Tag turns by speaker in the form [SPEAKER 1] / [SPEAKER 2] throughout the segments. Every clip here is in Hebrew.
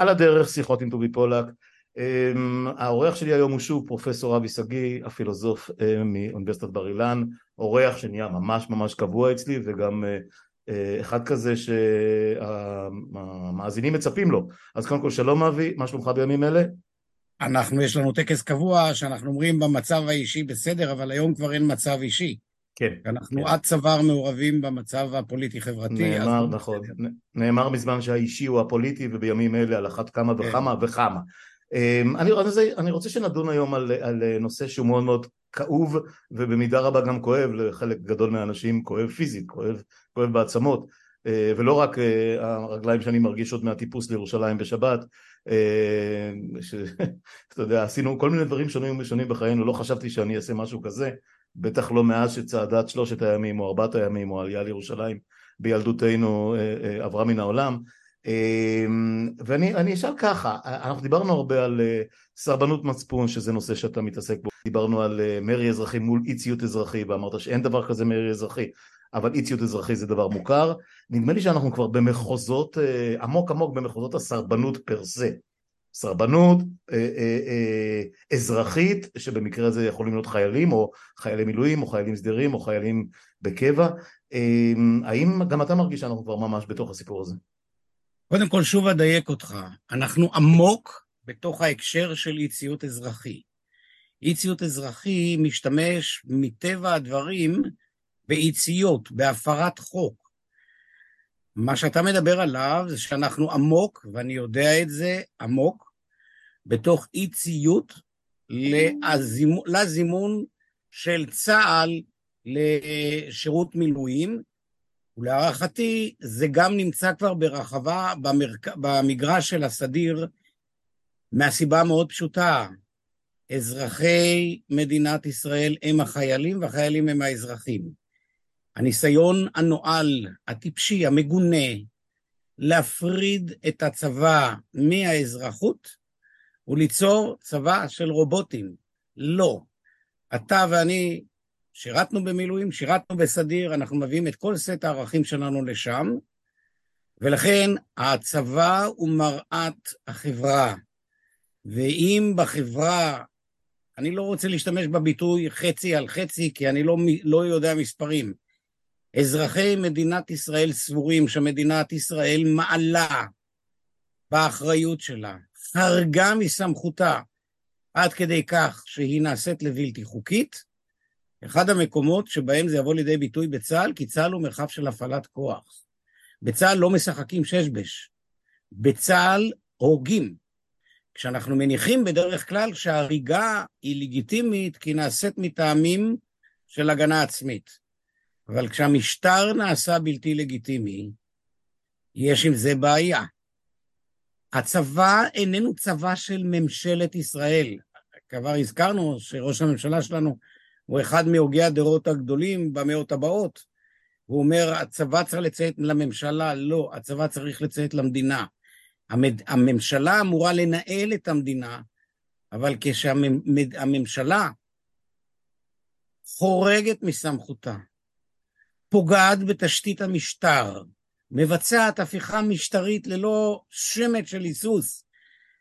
[SPEAKER 1] על הדרך שיחות עם טובי פולק. אמ, האורח שלי היום הוא שוב פרופסור אבי שגיא, הפילוסוף אה, מאוניברסיטת בר אילן, אורח שנהיה ממש ממש קבוע אצלי וגם אה, אה, אחד כזה שהמאזינים מצפים לו. אז קודם כל שלום אבי, מה שלומך בימים אלה?
[SPEAKER 2] אנחנו, יש לנו טקס קבוע שאנחנו אומרים במצב האישי בסדר, אבל היום כבר אין מצב אישי.
[SPEAKER 1] כן.
[SPEAKER 2] אנחנו
[SPEAKER 1] כן.
[SPEAKER 2] עד צוואר מעורבים במצב הפוליטי-חברתי.
[SPEAKER 1] נאמר, נכון. נאמר מזמן שהאישי הוא הפוליטי ובימים אלה על אחת כמה כן. וכמה וכמה. אמ, אני, רוצה, אני רוצה שנדון היום על, על נושא שהוא מאוד מאוד כאוב ובמידה רבה גם כואב לחלק גדול מהאנשים, כואב פיזית, כואב, כואב בעצמות אה, ולא רק אה, הרגליים שאני מרגיש עוד מהטיפוס לירושלים בשבת אה, שאתה יודע, עשינו כל מיני דברים שונים ושונים בחיינו, לא חשבתי שאני אעשה משהו כזה, בטח לא מאז שצעדת שלושת הימים או ארבעת הימים או עלייה לירושלים בילדותנו עברה מן העולם. אמ, ואני אשאל ככה, אנחנו דיברנו הרבה על אה, סרבנות מצפון שזה נושא שאתה מתעסק בו, דיברנו על אה, מרי אזרחי מול אי ציות אזרחי ואמרת שאין דבר כזה מרי אזרחי אבל אי ציות אזרחי זה דבר מוכר, נדמה לי שאנחנו כבר במחוזות, אה, עמוק עמוק במחוזות הסרבנות פר סה, סרבנות אזרחית שבמקרה הזה יכולים להיות חיילים או חיילי מילואים או חיילים סדירים או חיילים בקבע, אמ, האם גם אתה מרגיש שאנחנו כבר ממש בתוך הסיפור הזה?
[SPEAKER 2] קודם כל, שוב אדייק אותך. אנחנו עמוק בתוך ההקשר של אי ציות אזרחי. אי ציות אזרחי משתמש מטבע הדברים באי ציות, בהפרת חוק. מה שאתה מדבר עליו זה שאנחנו עמוק, ואני יודע את זה, עמוק, בתוך אי ציות לזימון, לזימון של צה"ל לשירות מילואים, ולהערכתי זה גם נמצא כבר ברחבה במרק... במגרש של הסדיר מהסיבה מאוד פשוטה. אזרחי מדינת ישראל הם החיילים והחיילים הם האזרחים. הניסיון הנואל, הטיפשי, המגונה, להפריד את הצבא מהאזרחות וליצור צבא של רובוטים. לא. אתה ואני שירתנו במילואים, שירתנו בסדיר, אנחנו מביאים את כל סט הערכים שלנו לשם, ולכן הצבא הוא מראת החברה. ואם בחברה, אני לא רוצה להשתמש בביטוי חצי על חצי, כי אני לא, לא יודע מספרים. אזרחי מדינת ישראל סבורים שמדינת ישראל מעלה באחריות שלה, חרגה מסמכותה, עד כדי כך שהיא נעשית לבלתי חוקית, אחד המקומות שבהם זה יבוא לידי ביטוי בצה"ל, כי צה"ל הוא מרחב של הפעלת כוח. בצה"ל לא משחקים שש-בש. בצה"ל הורגים. כשאנחנו מניחים בדרך כלל שההריגה היא לגיטימית כי נעשית מטעמים של הגנה עצמית. אבל כשהמשטר נעשה בלתי לגיטימי, יש עם זה בעיה. הצבא איננו צבא של ממשלת ישראל. כבר הזכרנו שראש הממשלה שלנו הוא אחד מהוגי הדורות הגדולים במאות הבאות. הוא אומר, הצבא צריך לציית לממשלה, לא, הצבא צריך לציית למדינה. המד... הממשלה אמורה לנהל את המדינה, אבל כשהממשלה חורגת מסמכותה, פוגעת בתשתית המשטר, מבצעת הפיכה משטרית ללא שמץ של היסוס,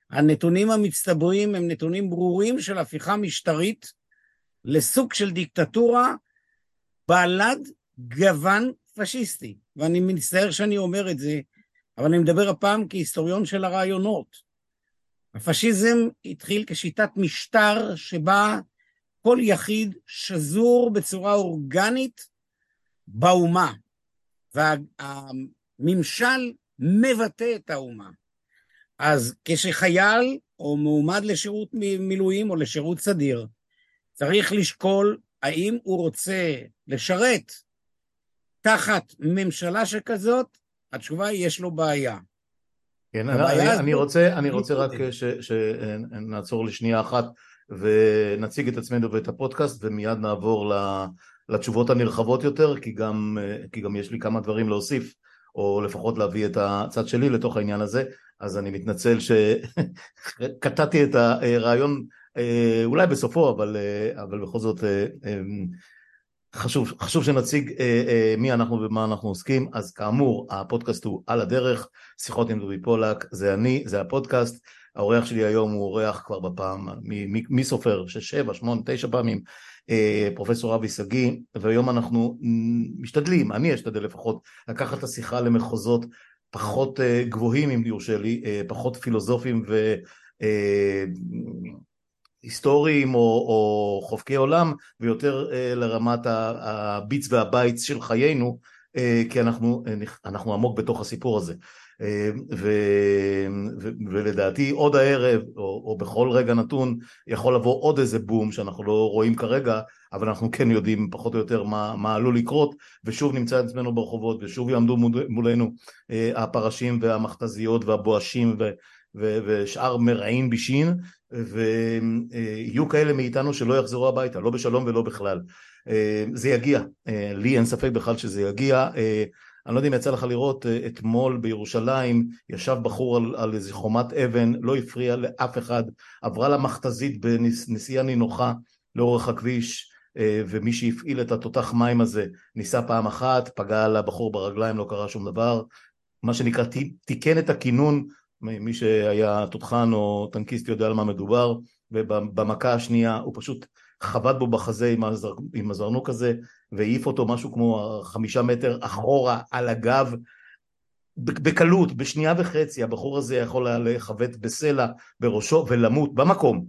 [SPEAKER 2] הנתונים המצטברים הם נתונים ברורים של הפיכה משטרית לסוג של דיקטטורה בעלת גוון פשיסטי. ואני מצטער שאני אומר את זה, אבל אני מדבר הפעם כהיסטוריון של הרעיונות. הפשיזם התחיל כשיטת משטר שבה כל יחיד שזור בצורה אורגנית באומה, והממשל מבטא את האומה. אז כשחייל או מועמד לשירות מילואים או לשירות סדיר, צריך לשקול האם הוא רוצה לשרת תחת ממשלה שכזאת, התשובה היא יש לו בעיה.
[SPEAKER 1] כן, אני, אני רוצה, אני רוצה רק שנעצור לשנייה אחת ונציג את עצמנו ואת הפודקאסט ומיד נעבור לתשובות הנרחבות יותר כי גם, כי גם יש לי כמה דברים להוסיף או לפחות להביא את הצד שלי לתוך העניין הזה. אז אני מתנצל שקטעתי את הרעיון אה, אולי בסופו, אבל, אה, אבל בכל זאת, אה, חשוב, חשוב שנציג אה, אה, מי אנחנו ומה אנחנו עוסקים, אז כאמור הפודקאסט הוא על הדרך, שיחות עם דובי פולק, זה אני, זה הפודקאסט, האורח שלי היום הוא אורח כבר בפעם, מי סופר? שש, שבע, שמונה, תשע פעמים, אה, פרופסור אבי שגיא, והיום אנחנו משתדלים, אני אשתדל לפחות, לקחת את השיחה למחוזות פחות אה, גבוהים אם יורשה לי, אה, פחות פילוסופיים ו... אה, היסטוריים או, או חובקי עולם ויותר אה, לרמת הביץ והבייץ של חיינו אה, כי אנחנו, אה, אנחנו עמוק בתוך הסיפור הזה. אה, ו, ו, ולדעתי עוד הערב או, או בכל רגע נתון יכול לבוא עוד איזה בום שאנחנו לא רואים כרגע אבל אנחנו כן יודעים פחות או יותר מה, מה עלול לקרות ושוב נמצא את עצמנו ברחובות ושוב יעמדו מולנו אה, הפרשים והמכתזיות והבואשים ו, ו, ושאר מרעין בישין ויהיו כאלה מאיתנו שלא יחזרו הביתה, לא בשלום ולא בכלל. אה, זה יגיע, אה, לי אין ספק בכלל שזה יגיע. אה, אני לא יודע אם יצא לך לראות, אתמול בירושלים ישב בחור על, על איזה חומת אבן, לא הפריע לאף אחד, עברה לה מכתזית בנסיעה נינוחה לאורך הכביש, ומי שהפעיל את התותח מים הזה ניסה פעם אחת, פגע לבחור ברגליים, לא קרה שום דבר, מה שנקרא תיקן את הכינון מי שהיה תותחן או טנקיסט יודע על מה מדובר, ובמכה השנייה הוא פשוט חבט בו בחזה עם, הזר, עם הזרנוק הזה והעיף אותו משהו כמו חמישה מטר אחורה על הגב בקלות, בשנייה וחצי הבחור הזה יכול היה לחבט בסלע בראשו ולמות במקום.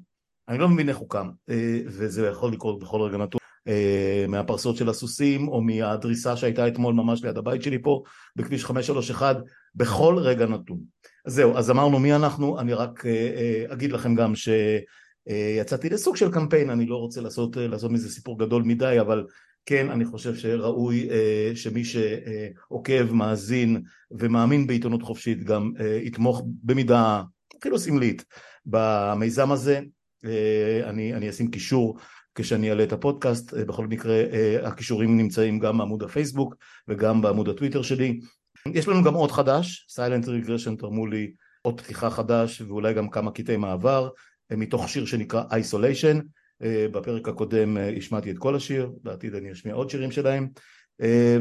[SPEAKER 1] אני לא מבין איך הוא קם, אה, וזה יכול לקרות בכל רגע נתון. אה, מהפרסות של הסוסים או מהדריסה שהייתה אתמול ממש ליד הבית שלי פה בכביש 531 בכל רגע נתון. אז זהו, אז אמרנו מי אנחנו, אני רק אה, אגיד לכם גם שיצאתי לסוג של קמפיין, אני לא רוצה לעשות, לעשות מזה סיפור גדול מדי, אבל כן, אני חושב שראוי שמי שעוקב, מאזין ומאמין בעיתונות חופשית גם יתמוך במידה אפילו סמלית במיזם הזה. אני, אני אשים קישור כשאני אעלה את הפודקאסט, בכל מקרה הכישורים נמצאים גם בעמוד הפייסבוק וגם בעמוד הטוויטר שלי. יש לנו גם עוד חדש, סיילנט רגרשן תרמו לי עוד פתיחה חדש ואולי גם כמה קטעי מעבר אה, מתוך שיר שנקרא אה, בפרק הקודם אה, השמעתי את כל השיר, בעתיד אני אשמיע עוד שירים שלהם.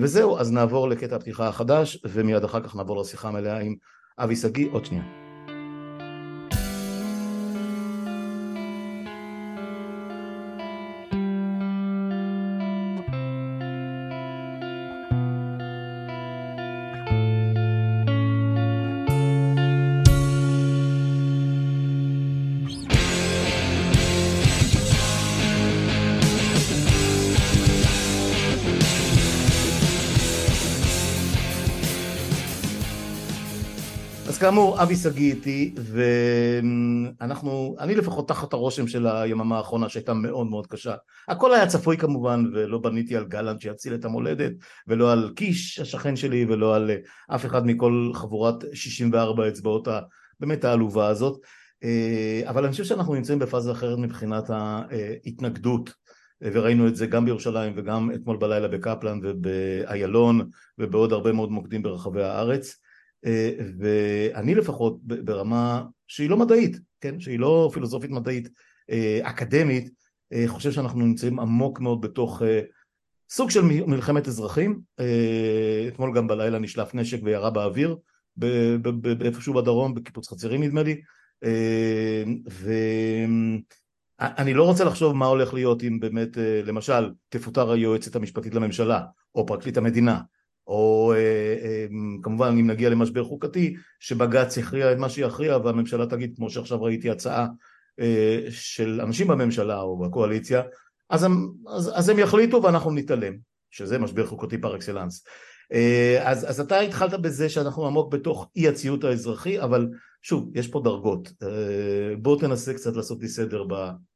[SPEAKER 1] וזהו, אז נעבור לקטע הפתיחה החדש ומיד אחר כך נעבור לשיחה מלאה עם אבי שגיא, עוד שנייה כאמור, אבי שגיא איתי, ואנחנו, אני לפחות תחת הרושם של היממה האחרונה שהייתה מאוד מאוד קשה. הכל היה צפוי כמובן, ולא בניתי על גלנט שיציל את המולדת, ולא על קיש השכן שלי, ולא על אה, אף אחד מכל חבורת 64 אצבעות הבאמת העלובה הזאת. אה, אבל אני חושב שאנחנו נמצאים בפאזה אחרת מבחינת ההתנגדות. וראינו את זה גם בירושלים וגם אתמול בלילה בקפלן ובאיילון ובעוד הרבה מאוד מוקדים ברחבי הארץ. אה, ואני לפחות ברמה שהיא לא מדעית, כן, שהיא לא פילוסופית מדעית אה, אקדמית, אה, חושב שאנחנו נמצאים עמוק מאוד בתוך סוג של מלחמת אזרחים, אתמול גם בלילה נשלף נשק וירה באוויר באיפשהו בדרום, בקיפוץ חצרים נדמה לי, ואני לא רוצה לחשוב מה הולך להיות אם באמת למשל תפוטר היועצת המשפטית לממשלה או פרקליט המדינה או אה, אה, כמובן אם נגיע למשבר חוקתי שבג"ץ יכריע את מה שיכריע והממשלה תגיד כמו שעכשיו ראיתי הצעה אה, של אנשים בממשלה או בקואליציה אז הם, אז, אז הם יחליטו ואנחנו נתעלם שזה משבר חוקתי פר אקסלנס. אז, אז אתה התחלת בזה שאנחנו עמוק בתוך אי הציות האזרחי אבל שוב יש פה דרגות. בוא תנסה קצת לעשות לי סדר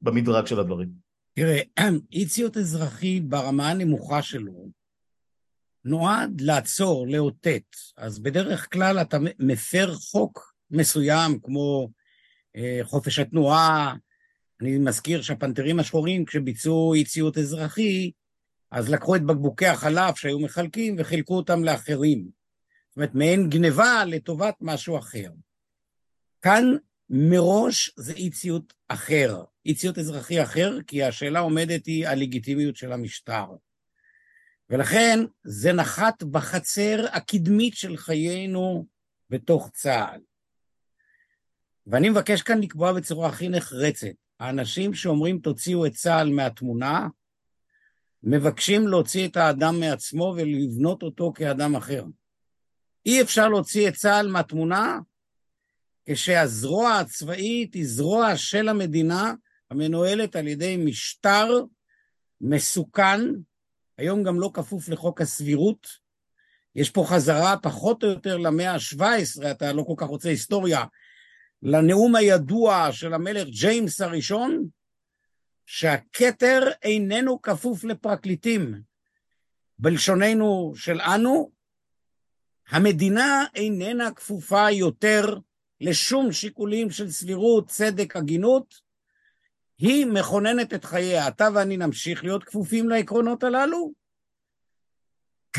[SPEAKER 1] במדרג של הדברים.
[SPEAKER 2] תראה אי ציות אזרחי ברמה הנמוכה שלו נועד לעצור, לאותת. אז בדרך כלל אתה מפר חוק מסוים, כמו אה, חופש התנועה. אני מזכיר שהפנתרים השחורים, כשביצעו אי ציות אזרחי, אז לקחו את בקבוקי החלב שהיו מחלקים וחילקו אותם לאחרים. זאת אומרת, מעין גניבה לטובת משהו אחר. כאן מראש זה אי ציות אחר, אי ציות אזרחי אחר, כי השאלה עומדת היא הלגיטימיות של המשטר. ולכן זה נחת בחצר הקדמית של חיינו בתוך צה"ל. ואני מבקש כאן לקבוע בצורה הכי נחרצת, האנשים שאומרים תוציאו את צה"ל מהתמונה, מבקשים להוציא את האדם מעצמו ולבנות אותו כאדם אחר. אי אפשר להוציא את צה"ל מהתמונה כשהזרוע הצבאית היא זרוע של המדינה המנוהלת על ידי משטר מסוכן, היום גם לא כפוף לחוק הסבירות. יש פה חזרה פחות או יותר למאה ה-17, אתה לא כל כך רוצה היסטוריה, לנאום הידוע של המלך ג'יימס הראשון, שהכתר איננו כפוף לפרקליטים. בלשוננו של אנו, המדינה איננה כפופה יותר לשום שיקולים של סבירות, צדק, הגינות, היא מכוננת את חייה. אתה ואני נמשיך להיות כפופים לעקרונות הללו,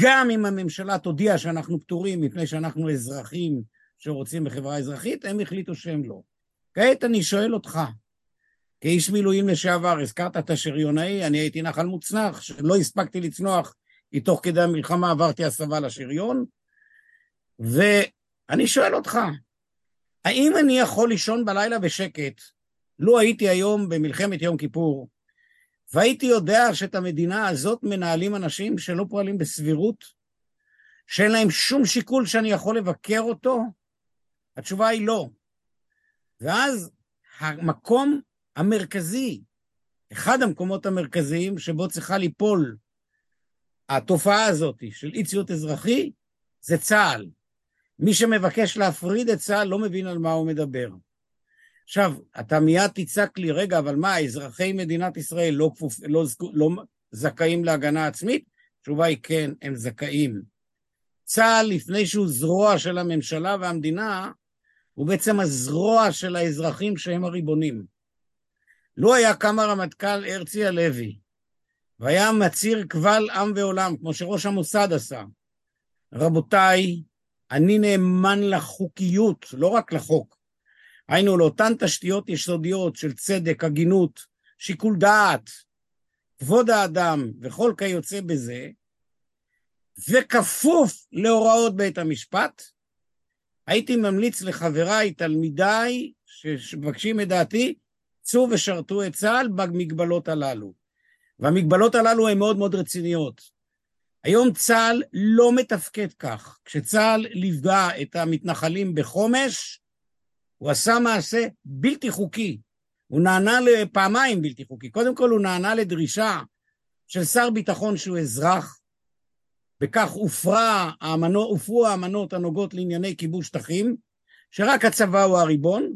[SPEAKER 2] גם אם הממשלה תודיע שאנחנו פטורים מפני שאנחנו אזרחים שרוצים בחברה אזרחית, הם החליטו שהם לא. כעת אני שואל אותך, כאיש מילואים לשעבר, הזכרת את השריונאי, אני הייתי נחל מוצנח, שלא הספקתי לצנוח, כי תוך כדי המלחמה עברתי הסבה לשריון, ואני שואל אותך, האם אני יכול לישון בלילה בשקט, לו הייתי היום במלחמת יום כיפור, והייתי יודע שאת המדינה הזאת מנהלים אנשים שלא פועלים בסבירות, שאין להם שום שיקול שאני יכול לבקר אותו? התשובה היא לא. ואז המקום המרכזי, אחד המקומות המרכזיים שבו צריכה ליפול התופעה הזאת של אי ציות אזרחי, זה צה"ל. מי שמבקש להפריד את צה"ל לא מבין על מה הוא מדבר. עכשיו, אתה מיד תצעק לי, רגע, אבל מה, אזרחי מדינת ישראל לא, כפופ, לא, לא זכאים להגנה עצמית? התשובה היא כן, הם זכאים. צה"ל, לפני שהוא זרוע של הממשלה והמדינה, הוא בעצם הזרוע של האזרחים שהם הריבונים. לו היה קם הרמטכ"ל הרצי הלוי, והיה מצהיר קבל עם ועולם, כמו שראש המוסד עשה, רבותיי, אני נאמן לחוקיות, לא רק לחוק. היינו לאותן תשתיות יסודיות של צדק, הגינות, שיקול דעת, כבוד האדם וכל כיוצא בזה, וכפוף להוראות בית המשפט, הייתי ממליץ לחבריי, תלמידיי, שמבקשים את דעתי, צאו ושרתו את צה"ל במגבלות הללו. והמגבלות הללו הן מאוד מאוד רציניות. היום צה"ל לא מתפקד כך. כשצה"ל ליווה את המתנחלים בחומש, הוא עשה מעשה בלתי חוקי. הוא נענה לפעמיים בלתי חוקי. קודם כל הוא נענה לדרישה של שר ביטחון שהוא אזרח, הופרה, הופרו האמנות הנוגעות לענייני כיבוש שטחים, שרק הצבא הוא הריבון,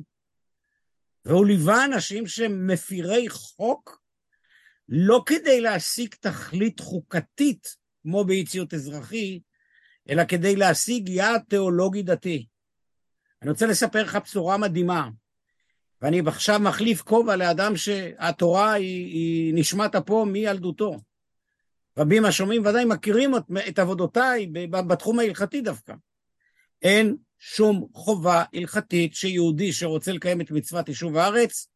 [SPEAKER 2] והוא ליווה אנשים שהם מפירי חוק לא כדי להשיג תכלית חוקתית כמו באי ציות אזרחי, אלא כדי להשיג יעד תיאולוגי דתי. אני רוצה לספר לך בשורה מדהימה, ואני עכשיו מחליף כובע לאדם שהתורה היא, היא נשמת אפו מילדותו. רבים השומעים ודאי מכירים את, את עבודותיי בתחום ההלכתי דווקא. אין שום חובה הלכתית שיהודי שרוצה לקיים את מצוות יישוב הארץ,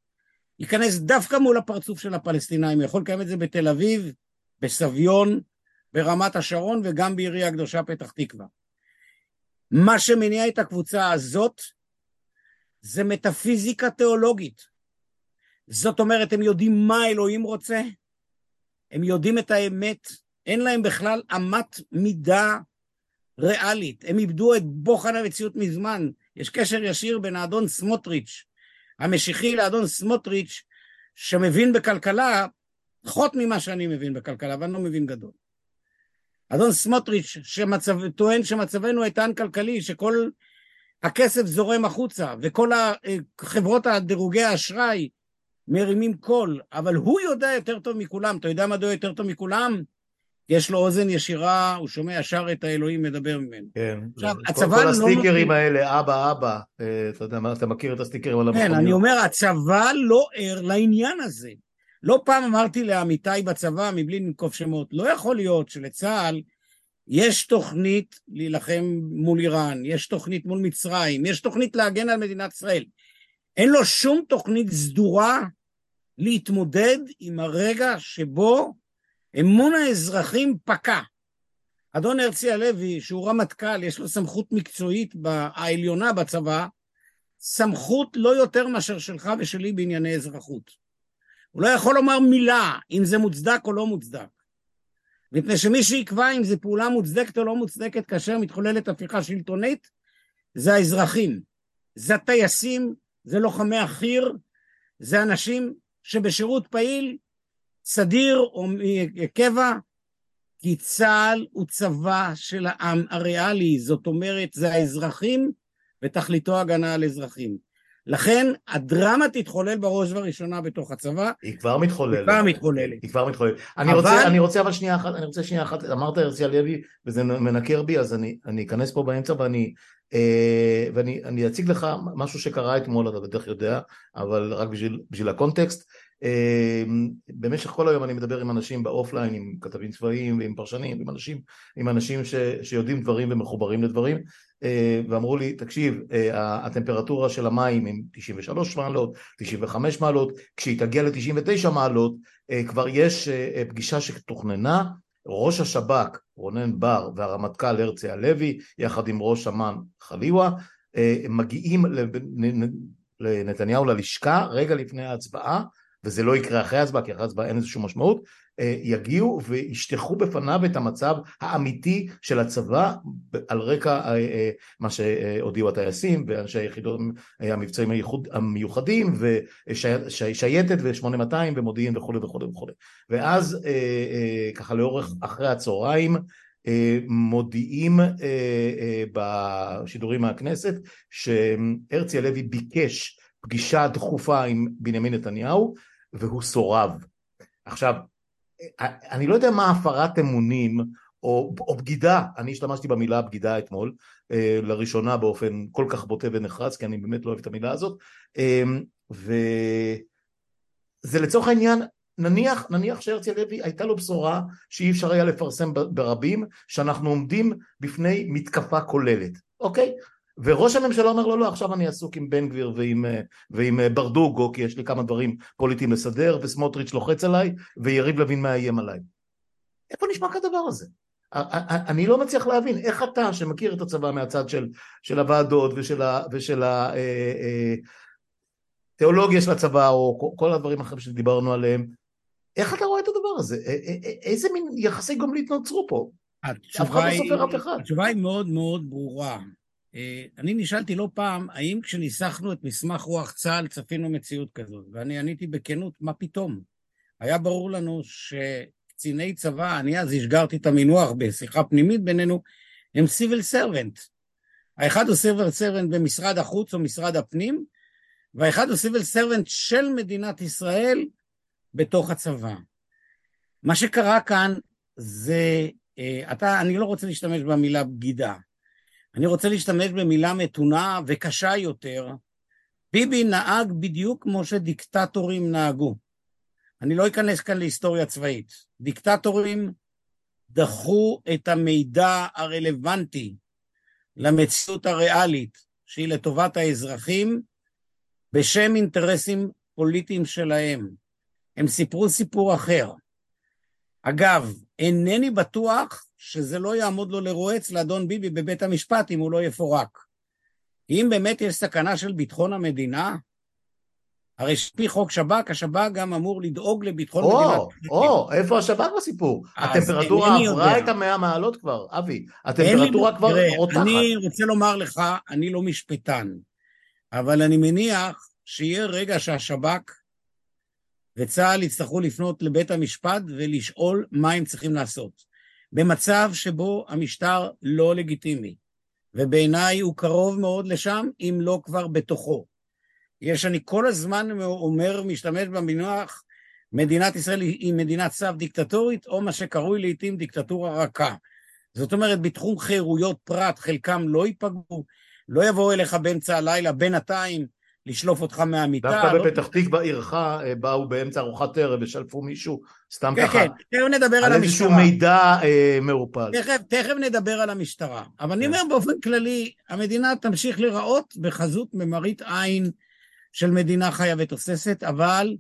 [SPEAKER 2] ייכנס דווקא מול הפרצוף של הפלסטינאים. הוא יכול לקיים את זה בתל אביב, בסביון, ברמת השרון וגם בעירי הקדושה פתח תקווה. מה שמניע את הקבוצה הזאת זה מטאפיזיקה תיאולוגית. זאת אומרת, הם יודעים מה אלוהים רוצה, הם יודעים את האמת, אין להם בכלל אמת מידה ריאלית. הם איבדו את בוחן המציאות מזמן. יש קשר ישיר בין האדון סמוטריץ', המשיחי לאדון סמוטריץ', שמבין בכלכלה פחות ממה שאני מבין בכלכלה, ואני לא מבין גדול. אדון סמוטריץ' שמצב, טוען שמצבנו איתן כלכלי, שכל הכסף זורם החוצה, וכל חברות הדירוגי האשראי מרימים קול, אבל הוא יודע יותר טוב מכולם. אתה יודע מדוע יותר טוב מכולם? יש לו אוזן ישירה, הוא שומע ישר את האלוהים מדבר ממנו.
[SPEAKER 1] כן. עכשיו, הצבא כל, כל לא... כל הסטיקרים לא... האלה, אבא, אבא, אה, אתה יודע מה, אתה מכיר את הסטיקרים על
[SPEAKER 2] המכוניות. כן, אני אומר, הצבא לא ער לעניין הזה. לא פעם אמרתי לעמיתיי בצבא, מבלי לנקוב שמות, לא יכול להיות שלצה"ל יש תוכנית להילחם מול איראן, יש תוכנית מול מצרים, יש תוכנית להגן על מדינת ישראל. אין לו שום תוכנית סדורה להתמודד עם הרגע שבו אמון האזרחים פקע. אדון הרצי הלוי, שהוא רמטכ"ל, יש לו סמכות מקצועית העליונה בצבא, סמכות לא יותר מאשר שלך ושלי בענייני אזרחות. הוא לא יכול לומר מילה אם זה מוצדק או לא מוצדק. מפני שמי שיקבע אם זו פעולה מוצדקת או לא מוצדקת כאשר מתחוללת הפיכה שלטונית, זה האזרחים. זה הטייסים, זה לוחמי החי"ר, זה אנשים שבשירות פעיל, סדיר או קבע, כי צה"ל הוא צבא של העם הריאלי, זאת אומרת, זה האזרחים ותכליתו הגנה על אזרחים. לכן הדרמה תתחולל בראש ובראשונה בתוך הצבא.
[SPEAKER 1] היא כבר מתחוללת.
[SPEAKER 2] היא כבר מתחוללת.
[SPEAKER 1] היא כבר מתחוללת. אני, אבל... רוצה, אני רוצה אבל שנייה אחת, אני רוצה שנייה אחת, אמרת הרצי הלוי וזה מנקר בי, אז אני, אני אכנס פה באמצע ואני, אה, ואני אציג לך משהו שקרה אתמול, אתה בטח יודע, אבל רק בשביל, בשביל הקונטקסט. אמ, במשך כל היום אני מדבר עם אנשים באופליין, עם כתבים צבאיים ועם פרשנים, עם אנשים, עם אנשים ש, שיודעים דברים ומחוברים לדברים, אה, ואמרו לי, תקשיב, אה, הטמפרטורה של המים הם 93 מעלות, 95 מעלות, כשהיא תגיע ל-99 מעלות, אה, כבר יש פגישה שתוכננה, ראש השב"כ רונן בר והרמטכ"ל הרצי הלוי, יחד עם ראש אמ"ן חליווה, מגיעים לנתניהו ללשכה רגע לפני ההצבעה וזה לא יקרה אחרי ההצבעה, כי אחרי ההצבעה אין איזושהי משמעות, אה, יגיעו וישטחו בפניו את המצב האמיתי של הצבא על רקע אה, אה, מה שהודיעו הטייסים ואנשי היחידות המבצעים המיוחדים ושייטת ו-8200 ומודיעין וכולי וכולי וכולי ואז ככה לאורך אחרי הצהריים מודיעים בשידורים מהכנסת שהרצי הלוי ביקש פגישה דחופה עם בנימין נתניהו והוא סורב. עכשיו, אני לא יודע מה הפרת אמונים או, או בגידה, אני השתמשתי במילה בגידה אתמול, אה, לראשונה באופן כל כך בוטה ונחרץ, כי אני באמת לא אוהב את המילה הזאת, אה, וזה לצורך העניין, נניח, נניח שהרצי הלוי הייתה לו בשורה שאי אפשר היה לפרסם ברבים, שאנחנו עומדים בפני מתקפה כוללת, אוקיי? וראש הממשלה אומר לו לא, לא עכשיו אני עסוק עם בן גביר ועם, אה, ועם אה, ברדוגו כי יש לי כמה דברים פוליטיים לסדר וסמוטריץ' לוחץ עליי ויריב לוין מאיים עליי. איפה נשמע כדבר הזה? אני לא מצליח להבין איך אתה שמכיר את הצבא מהצד של, של הוועדות ושל, ה, ושל התיאולוגיה אה, של הצבא או כל הדברים האחרים שדיברנו עליהם איך אתה רואה את הדבר הזה? איזה מין יחסי גומלית נוצרו פה?
[SPEAKER 2] אף אחד לא סופר אף אחד. התשובה היא מאוד מאוד ברורה. אה, אני נשאלתי לא פעם, האם כשניסחנו את מסמך רוח צה"ל צפינו מציאות כזאת? ואני עניתי בכנות, מה פתאום? היה ברור לנו שקציני צבא, אני אז השגרתי את המינוח בשיחה פנימית בינינו, הם סיביל סרבנט. האחד הוא civil servant במשרד החוץ או משרד הפנים, והאחד הוא civil servant של מדינת ישראל בתוך הצבא. מה שקרה כאן זה, אה, אתה, אני לא רוצה להשתמש במילה בגידה. אני רוצה להשתמש במילה מתונה וקשה יותר. ביבי נהג בדיוק כמו שדיקטטורים נהגו. אני לא אכנס כאן להיסטוריה צבאית. דיקטטורים דחו את המידע הרלוונטי למציאות הריאלית, שהיא לטובת האזרחים, בשם אינטרסים פוליטיים שלהם. הם סיפרו סיפור אחר. אגב, אינני בטוח שזה לא יעמוד לו לרועץ לאדון ביבי בבית המשפט אם הוא לא יפורק. אם באמת יש סכנה של ביטחון המדינה, הרי שפי חוק שב"כ, השב"כ גם אמור לדאוג לביטחון
[SPEAKER 1] או, מדינת... או, או, איפה השב"כ בסיפור? הטמפרטורה עברה את המאה מעלות כבר, אבי. הטמפרטורה כבר רותחת.
[SPEAKER 2] אני רוצה לומר לך, אני לא משפטן, אבל אני מניח שיהיה רגע שהשב"כ וצה"ל יצטרכו לפנות לבית המשפט ולשאול מה הם צריכים לעשות. במצב שבו המשטר לא לגיטימי, ובעיניי הוא קרוב מאוד לשם, אם לא כבר בתוכו. יש, אני כל הזמן אומר, משתמש במינוח, מדינת ישראל היא מדינת סף דיקטטורית, או מה שקרוי לעיתים דיקטטורה רכה. זאת אומרת, בתחום חירויות פרט, חלקם לא ייפגעו, לא יבואו אליך באמצע הלילה, בינתיים, לשלוף אותך מהמיטה.
[SPEAKER 1] דווקא לא... בפתח תקווה עירך אה, באו באמצע ארוחת ערב ושלפו מישהו, סתם
[SPEAKER 2] כן,
[SPEAKER 1] ככה.
[SPEAKER 2] כן, כן, תכף נדבר על,
[SPEAKER 1] על המשטרה. על איזשהו מידע אה, מעופל.
[SPEAKER 2] תכף, תכף נדבר על המשטרה. אבל אני כן. אומר באופן כללי, המדינה תמשיך להיראות בחזות ממראית עין של מדינה חיה ותוססת, אבל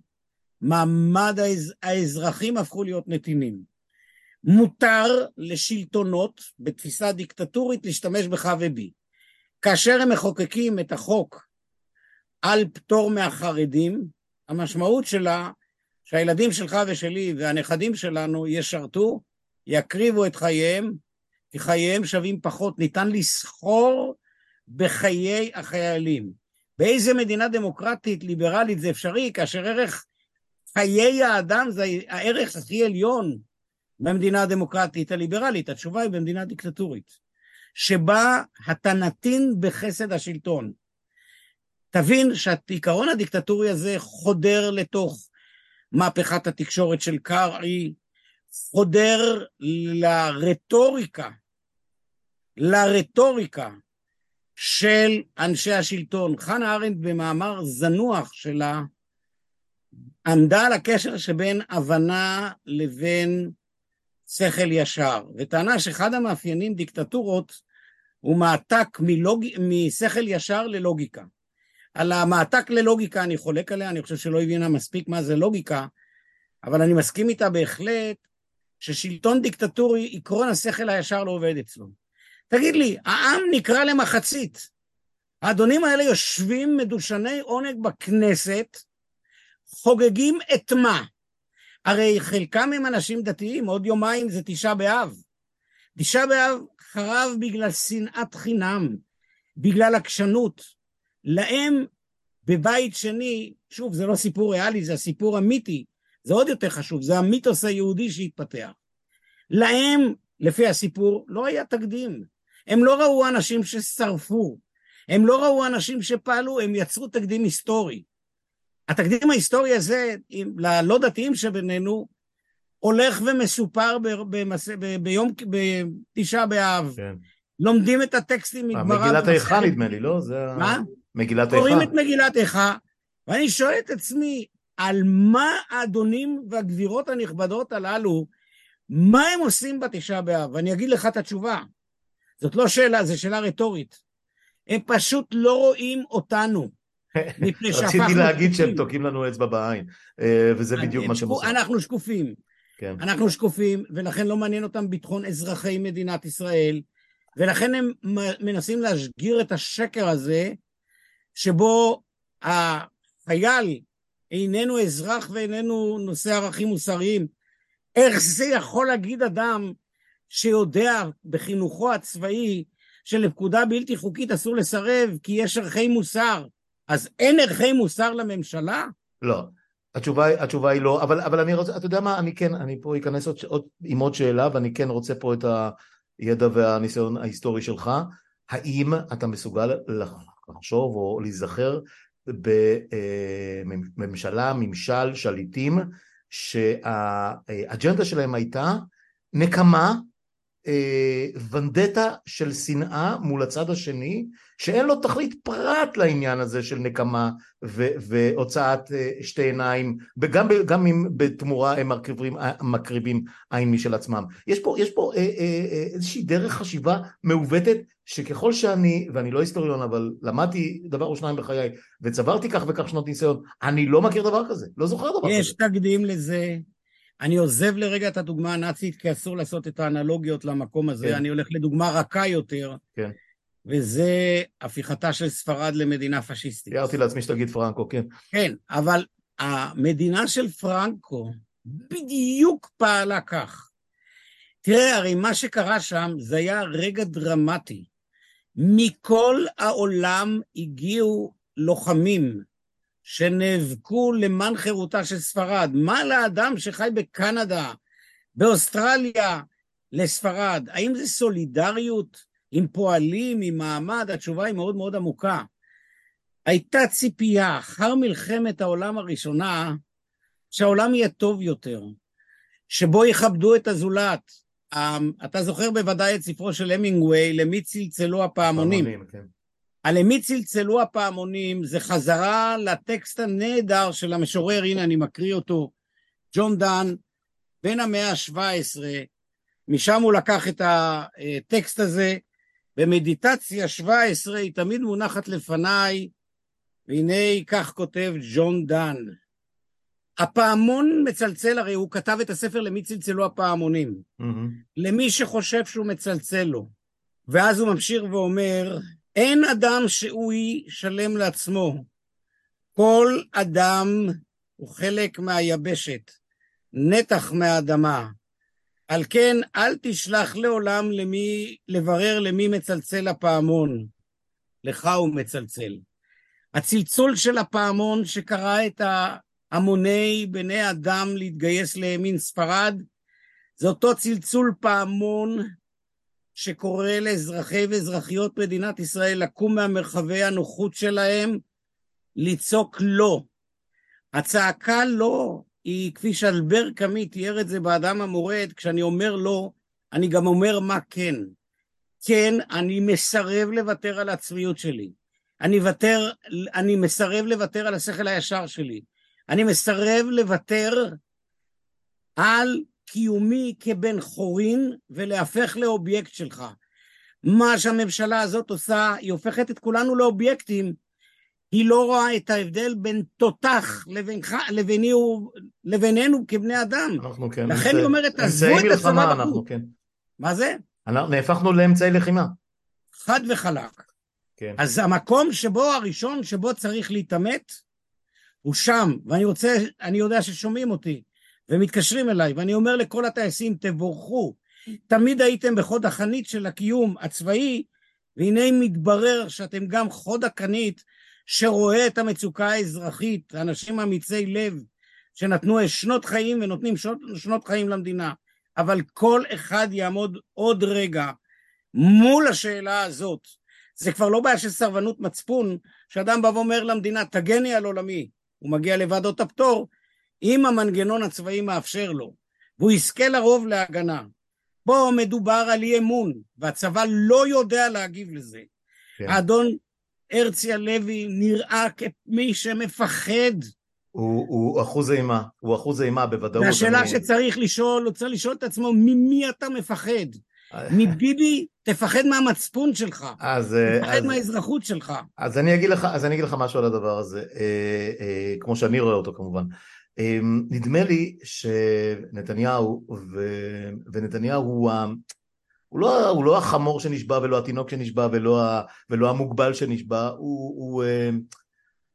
[SPEAKER 2] מעמד האז... האזרחים הפכו להיות נתינים. מותר לשלטונות בתפיסה דיקטטורית להשתמש בך ובי. כאשר הם מחוקקים את החוק על פטור מהחרדים, המשמעות שלה שהילדים שלך ושלי והנכדים שלנו ישרתו, יקריבו את חייהם, כי חייהם שווים פחות. ניתן לסחור בחיי החיילים. באיזה מדינה דמוקרטית ליברלית זה אפשרי, כאשר ערך חיי האדם זה הערך הכי עליון במדינה הדמוקרטית הליברלית? התשובה היא במדינה דיקטטורית, שבה אתה נתין בחסד השלטון. תבין שהעיקרון הדיקטטורי הזה חודר לתוך מהפכת התקשורת של קרעי, חודר לרטוריקה, לרטוריקה של אנשי השלטון. חנה ארנדט במאמר זנוח שלה עמדה על הקשר שבין הבנה לבין שכל ישר, וטענה שאחד המאפיינים דיקטטורות הוא מעתק מלוג... משכל ישר ללוגיקה. על המעתק ללוגיקה אני חולק עליה, אני חושב שלא הבינה מספיק מה זה לוגיקה, אבל אני מסכים איתה בהחלט ששלטון דיקטטורי, עקרון השכל הישר לא עובד אצלו. תגיד לי, העם נקרא למחצית. האדונים האלה יושבים מדושני עונג בכנסת, חוגגים את מה? הרי חלקם הם אנשים דתיים, עוד יומיים זה תשעה באב. תשעה באב חרב בגלל שנאת חינם, בגלל עקשנות. להם בבית שני, שוב, זה לא סיפור ריאלי, זה הסיפור אמיתי, זה עוד יותר חשוב, זה המיתוס היהודי שהתפתח. להם, לפי הסיפור, לא היה תקדים. הם לא ראו אנשים ששרפו, הם לא ראו אנשים שפעלו, הם יצרו תקדים היסטורי. התקדים ההיסטורי הזה, ללא דתיים שבינינו, הולך ומסופר במס... ב... ביום, בתשעה באב. כן. לומדים את הטקסטים
[SPEAKER 1] מגמרא. מגילת איכה נדמה לי, לא? זה
[SPEAKER 2] מה?
[SPEAKER 1] מגילת איכה.
[SPEAKER 2] קוראים את מגילת איכה, ואני שואל את עצמי, על מה האדונים והגבירות הנכבדות הללו, מה הם עושים בתשעה באב? ואני אגיד לך את התשובה. זאת לא שאלה, זו שאלה רטורית. הם פשוט לא רואים אותנו.
[SPEAKER 1] רציתי להגיד שהם תוקעים לנו אצבע בעין, אה, וזה בדיוק מה שהם עושים.
[SPEAKER 2] אנחנו שקופים. כן. אנחנו שקופים, ולכן לא מעניין אותם ביטחון אזרחי מדינת ישראל, ולכן הם מנסים להשגיר את השקר הזה, שבו החייל איננו אזרח ואיננו נושא ערכים מוסריים. איך זה יכול להגיד אדם שיודע בחינוכו הצבאי שלפקודה בלתי חוקית אסור לסרב כי יש ערכי מוסר? אז אין ערכי מוסר לממשלה?
[SPEAKER 1] לא. התשובה, התשובה היא לא, אבל, אבל אני רוצה, אתה יודע מה, אני כן, אני פה אכנס עוד, עוד, עם עוד שאלה ואני כן רוצה פה את הידע והניסיון ההיסטורי שלך. האם אתה מסוגל לחשוב או להיזכר בממשלה, ממשל, שליטים, שהאג'נדה שלהם הייתה נקמה, אה, ונדטה של שנאה מול הצד השני, שאין לו תכלית פרט לעניין הזה של נקמה והוצאת אה, שתי עיניים, וגם גם אם בתמורה הם מקריבים, מקריבים עין משל עצמם. יש פה, יש פה אה, איזושהי דרך חשיבה מעוותת שככל שאני, ואני לא היסטוריון, אבל למדתי דבר או שניים בחיי, וצברתי כך וכך שנות ניסיון, אני לא מכיר דבר כזה, לא זוכר דבר
[SPEAKER 2] יש
[SPEAKER 1] כזה.
[SPEAKER 2] יש תקדים לזה. אני עוזב לרגע את הדוגמה הנאצית, כי אסור לעשות את האנלוגיות למקום הזה, כן. אני הולך לדוגמה רכה יותר. כן. וזה הפיכתה של ספרד למדינה פשיסטית.
[SPEAKER 1] תיארתי לעצמי שתגיד פרנקו, כן.
[SPEAKER 2] כן, אבל המדינה של פרנקו בדיוק פעלה כך. תראה, הרי מה שקרה שם זה היה רגע דרמטי. מכל העולם הגיעו לוחמים שנאבקו למען חירותה של ספרד. מה לאדם שחי בקנדה, באוסטרליה, לספרד? האם זה סולידריות עם פועלים, עם מעמד? התשובה היא מאוד מאוד עמוקה. הייתה ציפייה, אחר מלחמת העולם הראשונה, שהעולם יהיה טוב יותר, שבו יכבדו את הזולת, אתה זוכר בוודאי את ספרו של המינגווי, למי צלצלו הפעמונים. הפעמונים כן. על למי צלצלו הפעמונים זה חזרה לטקסט הנהדר של המשורר, הנה אני מקריא אותו, ג'ון דן, בין המאה ה-17, משם הוא לקח את הטקסט הזה, במדיטציה 17 היא תמיד מונחת לפניי, והנה כך כותב ג'ון דן: הפעמון מצלצל, הרי הוא כתב את הספר למי צלצלו הפעמונים.
[SPEAKER 1] Mm-hmm.
[SPEAKER 2] למי שחושב שהוא מצלצל לו. ואז הוא ממשיך ואומר, אין אדם שהוא שלם לעצמו. כל אדם הוא חלק מהיבשת, נתח מהאדמה. על כן, אל תשלח לעולם למי, לברר למי מצלצל הפעמון. לך הוא מצלצל. הצלצול של הפעמון שקרא את המוני בני אדם להתגייס לימין ספרד, זה אותו צלצול פעמון שקורא לאזרחי ואזרחיות מדינת ישראל לקום מהמרחבי הנוחות שלהם, לצעוק לא. הצעקה לא היא, כפי שאלבר קאמי תיאר את זה באדם המורד, כשאני אומר לא, אני גם אומר מה כן. כן, אני מסרב לוותר על הצביעות שלי. אני, ותר, אני מסרב לוותר על השכל הישר שלי. אני מסרב לוותר על קיומי כבן חורין ולהפך לאובייקט שלך. מה שהממשלה הזאת עושה, היא הופכת את כולנו לאובייקטים. היא לא רואה את ההבדל בין תותח לבינך, לביני לבינינו כבני אדם.
[SPEAKER 1] אנחנו כן.
[SPEAKER 2] לכן היא אומרת, עזבו את הצבא בחוץ.
[SPEAKER 1] כן.
[SPEAKER 2] מה זה?
[SPEAKER 1] אנחנו נהפכנו לאמצעי לחימה.
[SPEAKER 2] חד וחלק. כן. אז המקום שבו, הראשון שבו צריך להתעמת, הוא שם, ואני רוצה, אני יודע ששומעים אותי, ומתקשרים אליי, ואני אומר לכל הטייסים, תבורכו. תמיד הייתם בחוד החנית של הקיום הצבאי, והנה מתברר שאתם גם חוד הקנית שרואה את המצוקה האזרחית, אנשים אמיצי לב, שנתנו שנות חיים ונותנים שנות, שנות חיים למדינה. אבל כל אחד יעמוד עוד רגע מול השאלה הזאת. זה כבר לא בעיה של סרבנות מצפון, שאדם בא ואומר למדינה, תגני על עולמי. הוא מגיע לוועדות הפטור, אם המנגנון הצבאי מאפשר לו, והוא יזכה לרוב להגנה. פה מדובר על אי אמון, והצבא לא יודע להגיב לזה. כן. האדון הרצי הלוי נראה כמי שמפחד.
[SPEAKER 1] הוא, הוא אחוז אימה, הוא אחוז אימה בוודאות.
[SPEAKER 2] והשאלה אני... שצריך לשאול, הוא צריך לשאול את עצמו, ממי אתה מפחד? מביבי, תפחד מהמצפון שלך, אז, תפחד אז, מהאזרחות שלך.
[SPEAKER 1] אז אני, אגיד לך, אז אני אגיד לך משהו על הדבר הזה, אה, אה, כמו שאני רואה אותו כמובן. אה, נדמה לי שנתניהו, ו, ונתניהו הוא, הוא, לא, הוא לא החמור שנשבע ולא התינוק שנשבע ולא, ולא המוגבל שנשבע, הוא, הוא, אה,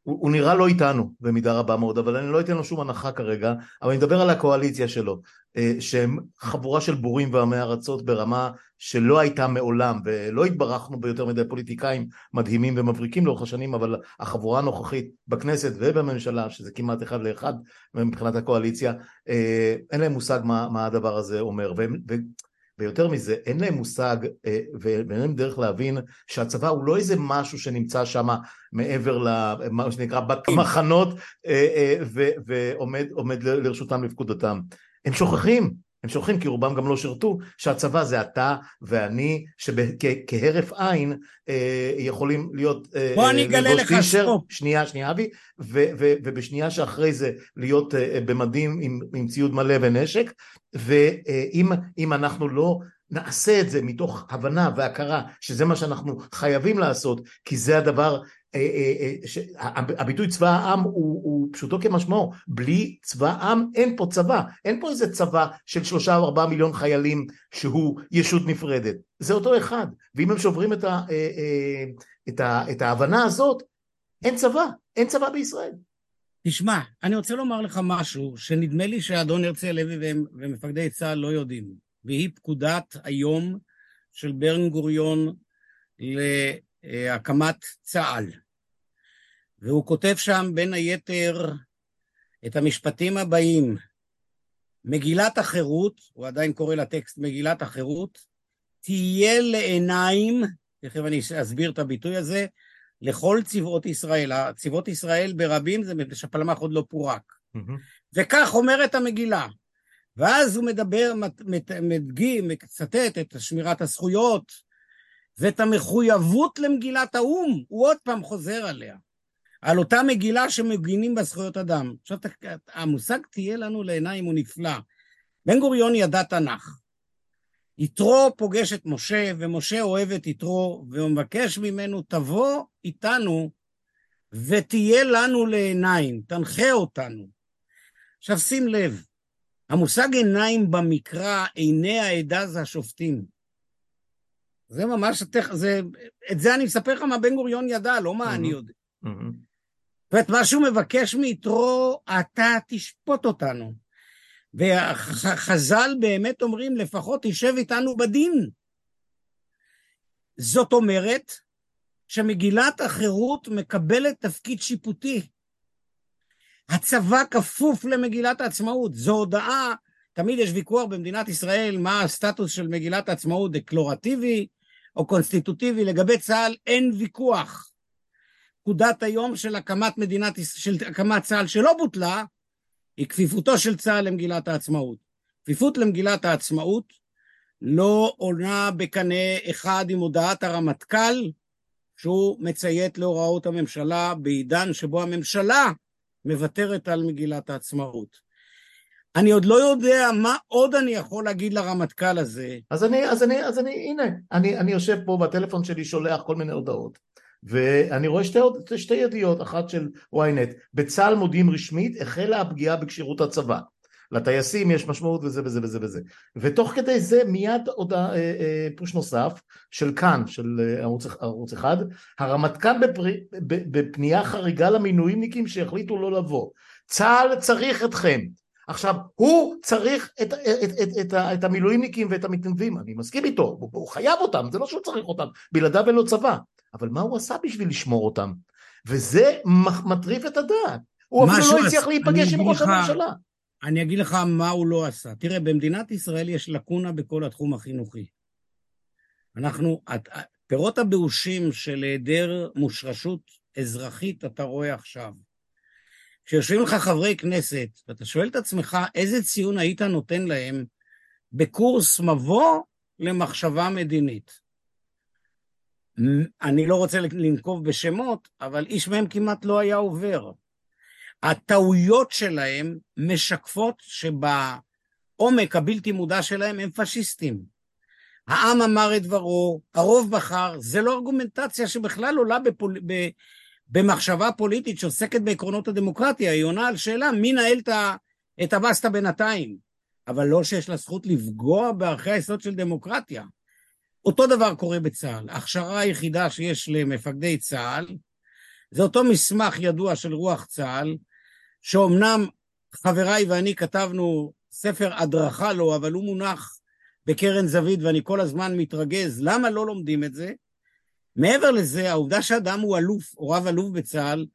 [SPEAKER 1] הוא, הוא נראה לא איתנו במידה רבה מאוד, אבל אני לא אתן לו שום הנחה כרגע, אבל אני מדבר על הקואליציה שלו, אה, שהם חבורה של בורים ועמי ארצות ברמה שלא הייתה מעולם, ולא התברכנו ביותר מדי פוליטיקאים מדהימים ומבריקים לאורך השנים, אבל החבורה הנוכחית בכנסת ובממשלה, שזה כמעט אחד לאחד מבחינת הקואליציה, אה, אין להם מושג מה, מה הדבר הזה אומר, והם, ויותר מזה, אין להם מושג אה, ואין להם דרך להבין שהצבא הוא לא איזה משהו שנמצא שם מעבר למה שנקרא במחנות אה, אה, ועומד לרשותם לפקודתם. הם שוכחים, הם שוכחים כי רובם גם לא שירתו, שהצבא זה אתה ואני, שכהרף עין אה, יכולים להיות...
[SPEAKER 2] אה, בוא אני אגלה לך ספופ.
[SPEAKER 1] שנייה, שנייה אבי, ו, ו, ובשנייה שאחרי זה להיות אה, במדים עם, עם ציוד מלא ונשק, ואם אנחנו לא נעשה את זה מתוך הבנה והכרה שזה מה שאנחנו חייבים לעשות, כי זה הדבר אה, אה, אה, הביטוי צבא העם הוא, הוא פשוטו כמשמעו, בלי צבא עם אין פה צבא, אין פה איזה צבא של שלושה או ארבעה מיליון חיילים שהוא ישות נפרדת, זה אותו אחד, ואם הם שוברים את, ה, את, ה, את ההבנה הזאת, אין צבא, אין צבא בישראל.
[SPEAKER 2] תשמע, אני רוצה לומר לך משהו שנדמה לי שאדון הרצי הלוי ומפקדי צה"ל לא יודעים, והיא פקודת היום של ברן גוריון להקמת צה"ל. והוא כותב שם בין היתר את המשפטים הבאים: מגילת החירות, הוא עדיין קורא לטקסט מגילת החירות, תהיה לעיניים, תכף אני אסביר את הביטוי הזה, לכל צבאות ישראל. הצבאות ישראל ברבים זה מפני שהפלמ"ח עוד לא פורק. Mm-hmm. וכך אומרת המגילה. ואז הוא מדבר, מדגים, מצטט את שמירת הזכויות ואת המחויבות למגילת האו"ם, הוא עוד פעם חוזר עליה. על אותה מגילה שמגינים בה זכויות אדם. עכשיו, המושג תהיה לנו לעיניים הוא נפלא. בן גוריון ידע תנ"ך. יתרו פוגש את משה, ומשה אוהב את יתרו, והוא מבקש ממנו, תבוא איתנו ותהיה לנו לעיניים, תנחה אותנו. עכשיו שים לב, המושג עיניים במקרא, עיני העדה זה השופטים. זה ממש, זה, את זה אני מספר לך מה בן גוריון ידע, לא מה אני יודע. זאת אומרת, מה שהוא מבקש מיתרו, אתה תשפוט אותנו. וחז"ל באמת אומרים, לפחות תשב איתנו בדין. זאת אומרת שמגילת החירות מקבלת תפקיד שיפוטי. הצבא כפוף למגילת העצמאות. זו הודעה, תמיד יש ויכוח במדינת ישראל מה הסטטוס של מגילת העצמאות, דקלורטיבי או קונסטיטוטיבי. לגבי צה"ל אין ויכוח. פקודת היום של הקמת מדינת, של הקמת צה"ל שלא בוטלה, היא כפיפותו של צה"ל למגילת העצמאות. כפיפות למגילת העצמאות לא עונה בקנה אחד עם הודעת הרמטכ"ל, שהוא מציית להוראות הממשלה בעידן שבו הממשלה מוותרת על מגילת העצמאות. אני עוד לא יודע מה עוד אני יכול להגיד לרמטכ"ל הזה.
[SPEAKER 1] אז אני, אז אני, אז אני, הנה, אני, אני יושב פה בטלפון שלי, שולח כל מיני הודעות. ואני רואה שתי, שתי ידיעות, אחת של ynet, בצה"ל מודיעים רשמית, החלה הפגיעה בכשירות הצבא. לטייסים יש משמעות וזה וזה וזה וזה. ותוך כדי זה מיד עוד אה, אה, פוש נוסף של כאן, של אה, ערוץ, ערוץ אחד, הרמטכ"ל בפנייה חריגה למינוימניקים שהחליטו לא לבוא. צה"ל צריך אתכם. עכשיו, הוא צריך את, את, את, את, את, המילואימניקים ואת המתנדבים, אני מסכים איתו, הוא, הוא חייב אותם, זה לא שהוא צריך אותם, בלעדיו אין לו צבא. אבל מה הוא עשה בשביל לשמור אותם? וזה מטריף את הדעת. הוא אפילו לא הצליח להיפגש עם ראש הממשלה.
[SPEAKER 2] אני אגיד לך מה הוא לא עשה. תראה, במדינת ישראל יש לקונה בכל התחום החינוכי. אנחנו, פירות הבאושים של היעדר מושרשות אזרחית אתה רואה עכשיו. כשיושבים לך חברי כנסת, ואתה שואל את עצמך איזה ציון היית נותן להם בקורס מבוא למחשבה מדינית. אני לא רוצה לנקוב בשמות, אבל איש מהם כמעט לא היה עובר. הטעויות שלהם משקפות שבעומק הבלתי מודע שלהם הם פשיסטים. העם אמר את דברו, הרוב בחר, זה לא ארגומנטציה שבכלל עולה בפול... במחשבה פוליטית שעוסקת בעקרונות הדמוקרטיה, היא עונה על שאלה מי נהל את הבסטה בינתיים, אבל לא שיש לה זכות לפגוע בערכי היסוד של דמוקרטיה. אותו דבר קורה בצה"ל. ההכשרה היחידה שיש למפקדי צה"ל זה אותו מסמך ידוע של רוח צה"ל, שאומנם חבריי ואני כתבנו ספר הדרכה לו, אבל הוא מונח בקרן זווית ואני כל הזמן מתרגז, למה לא לומדים את זה? מעבר לזה, העובדה שאדם הוא אלוף או רב אלוף בצה"ל,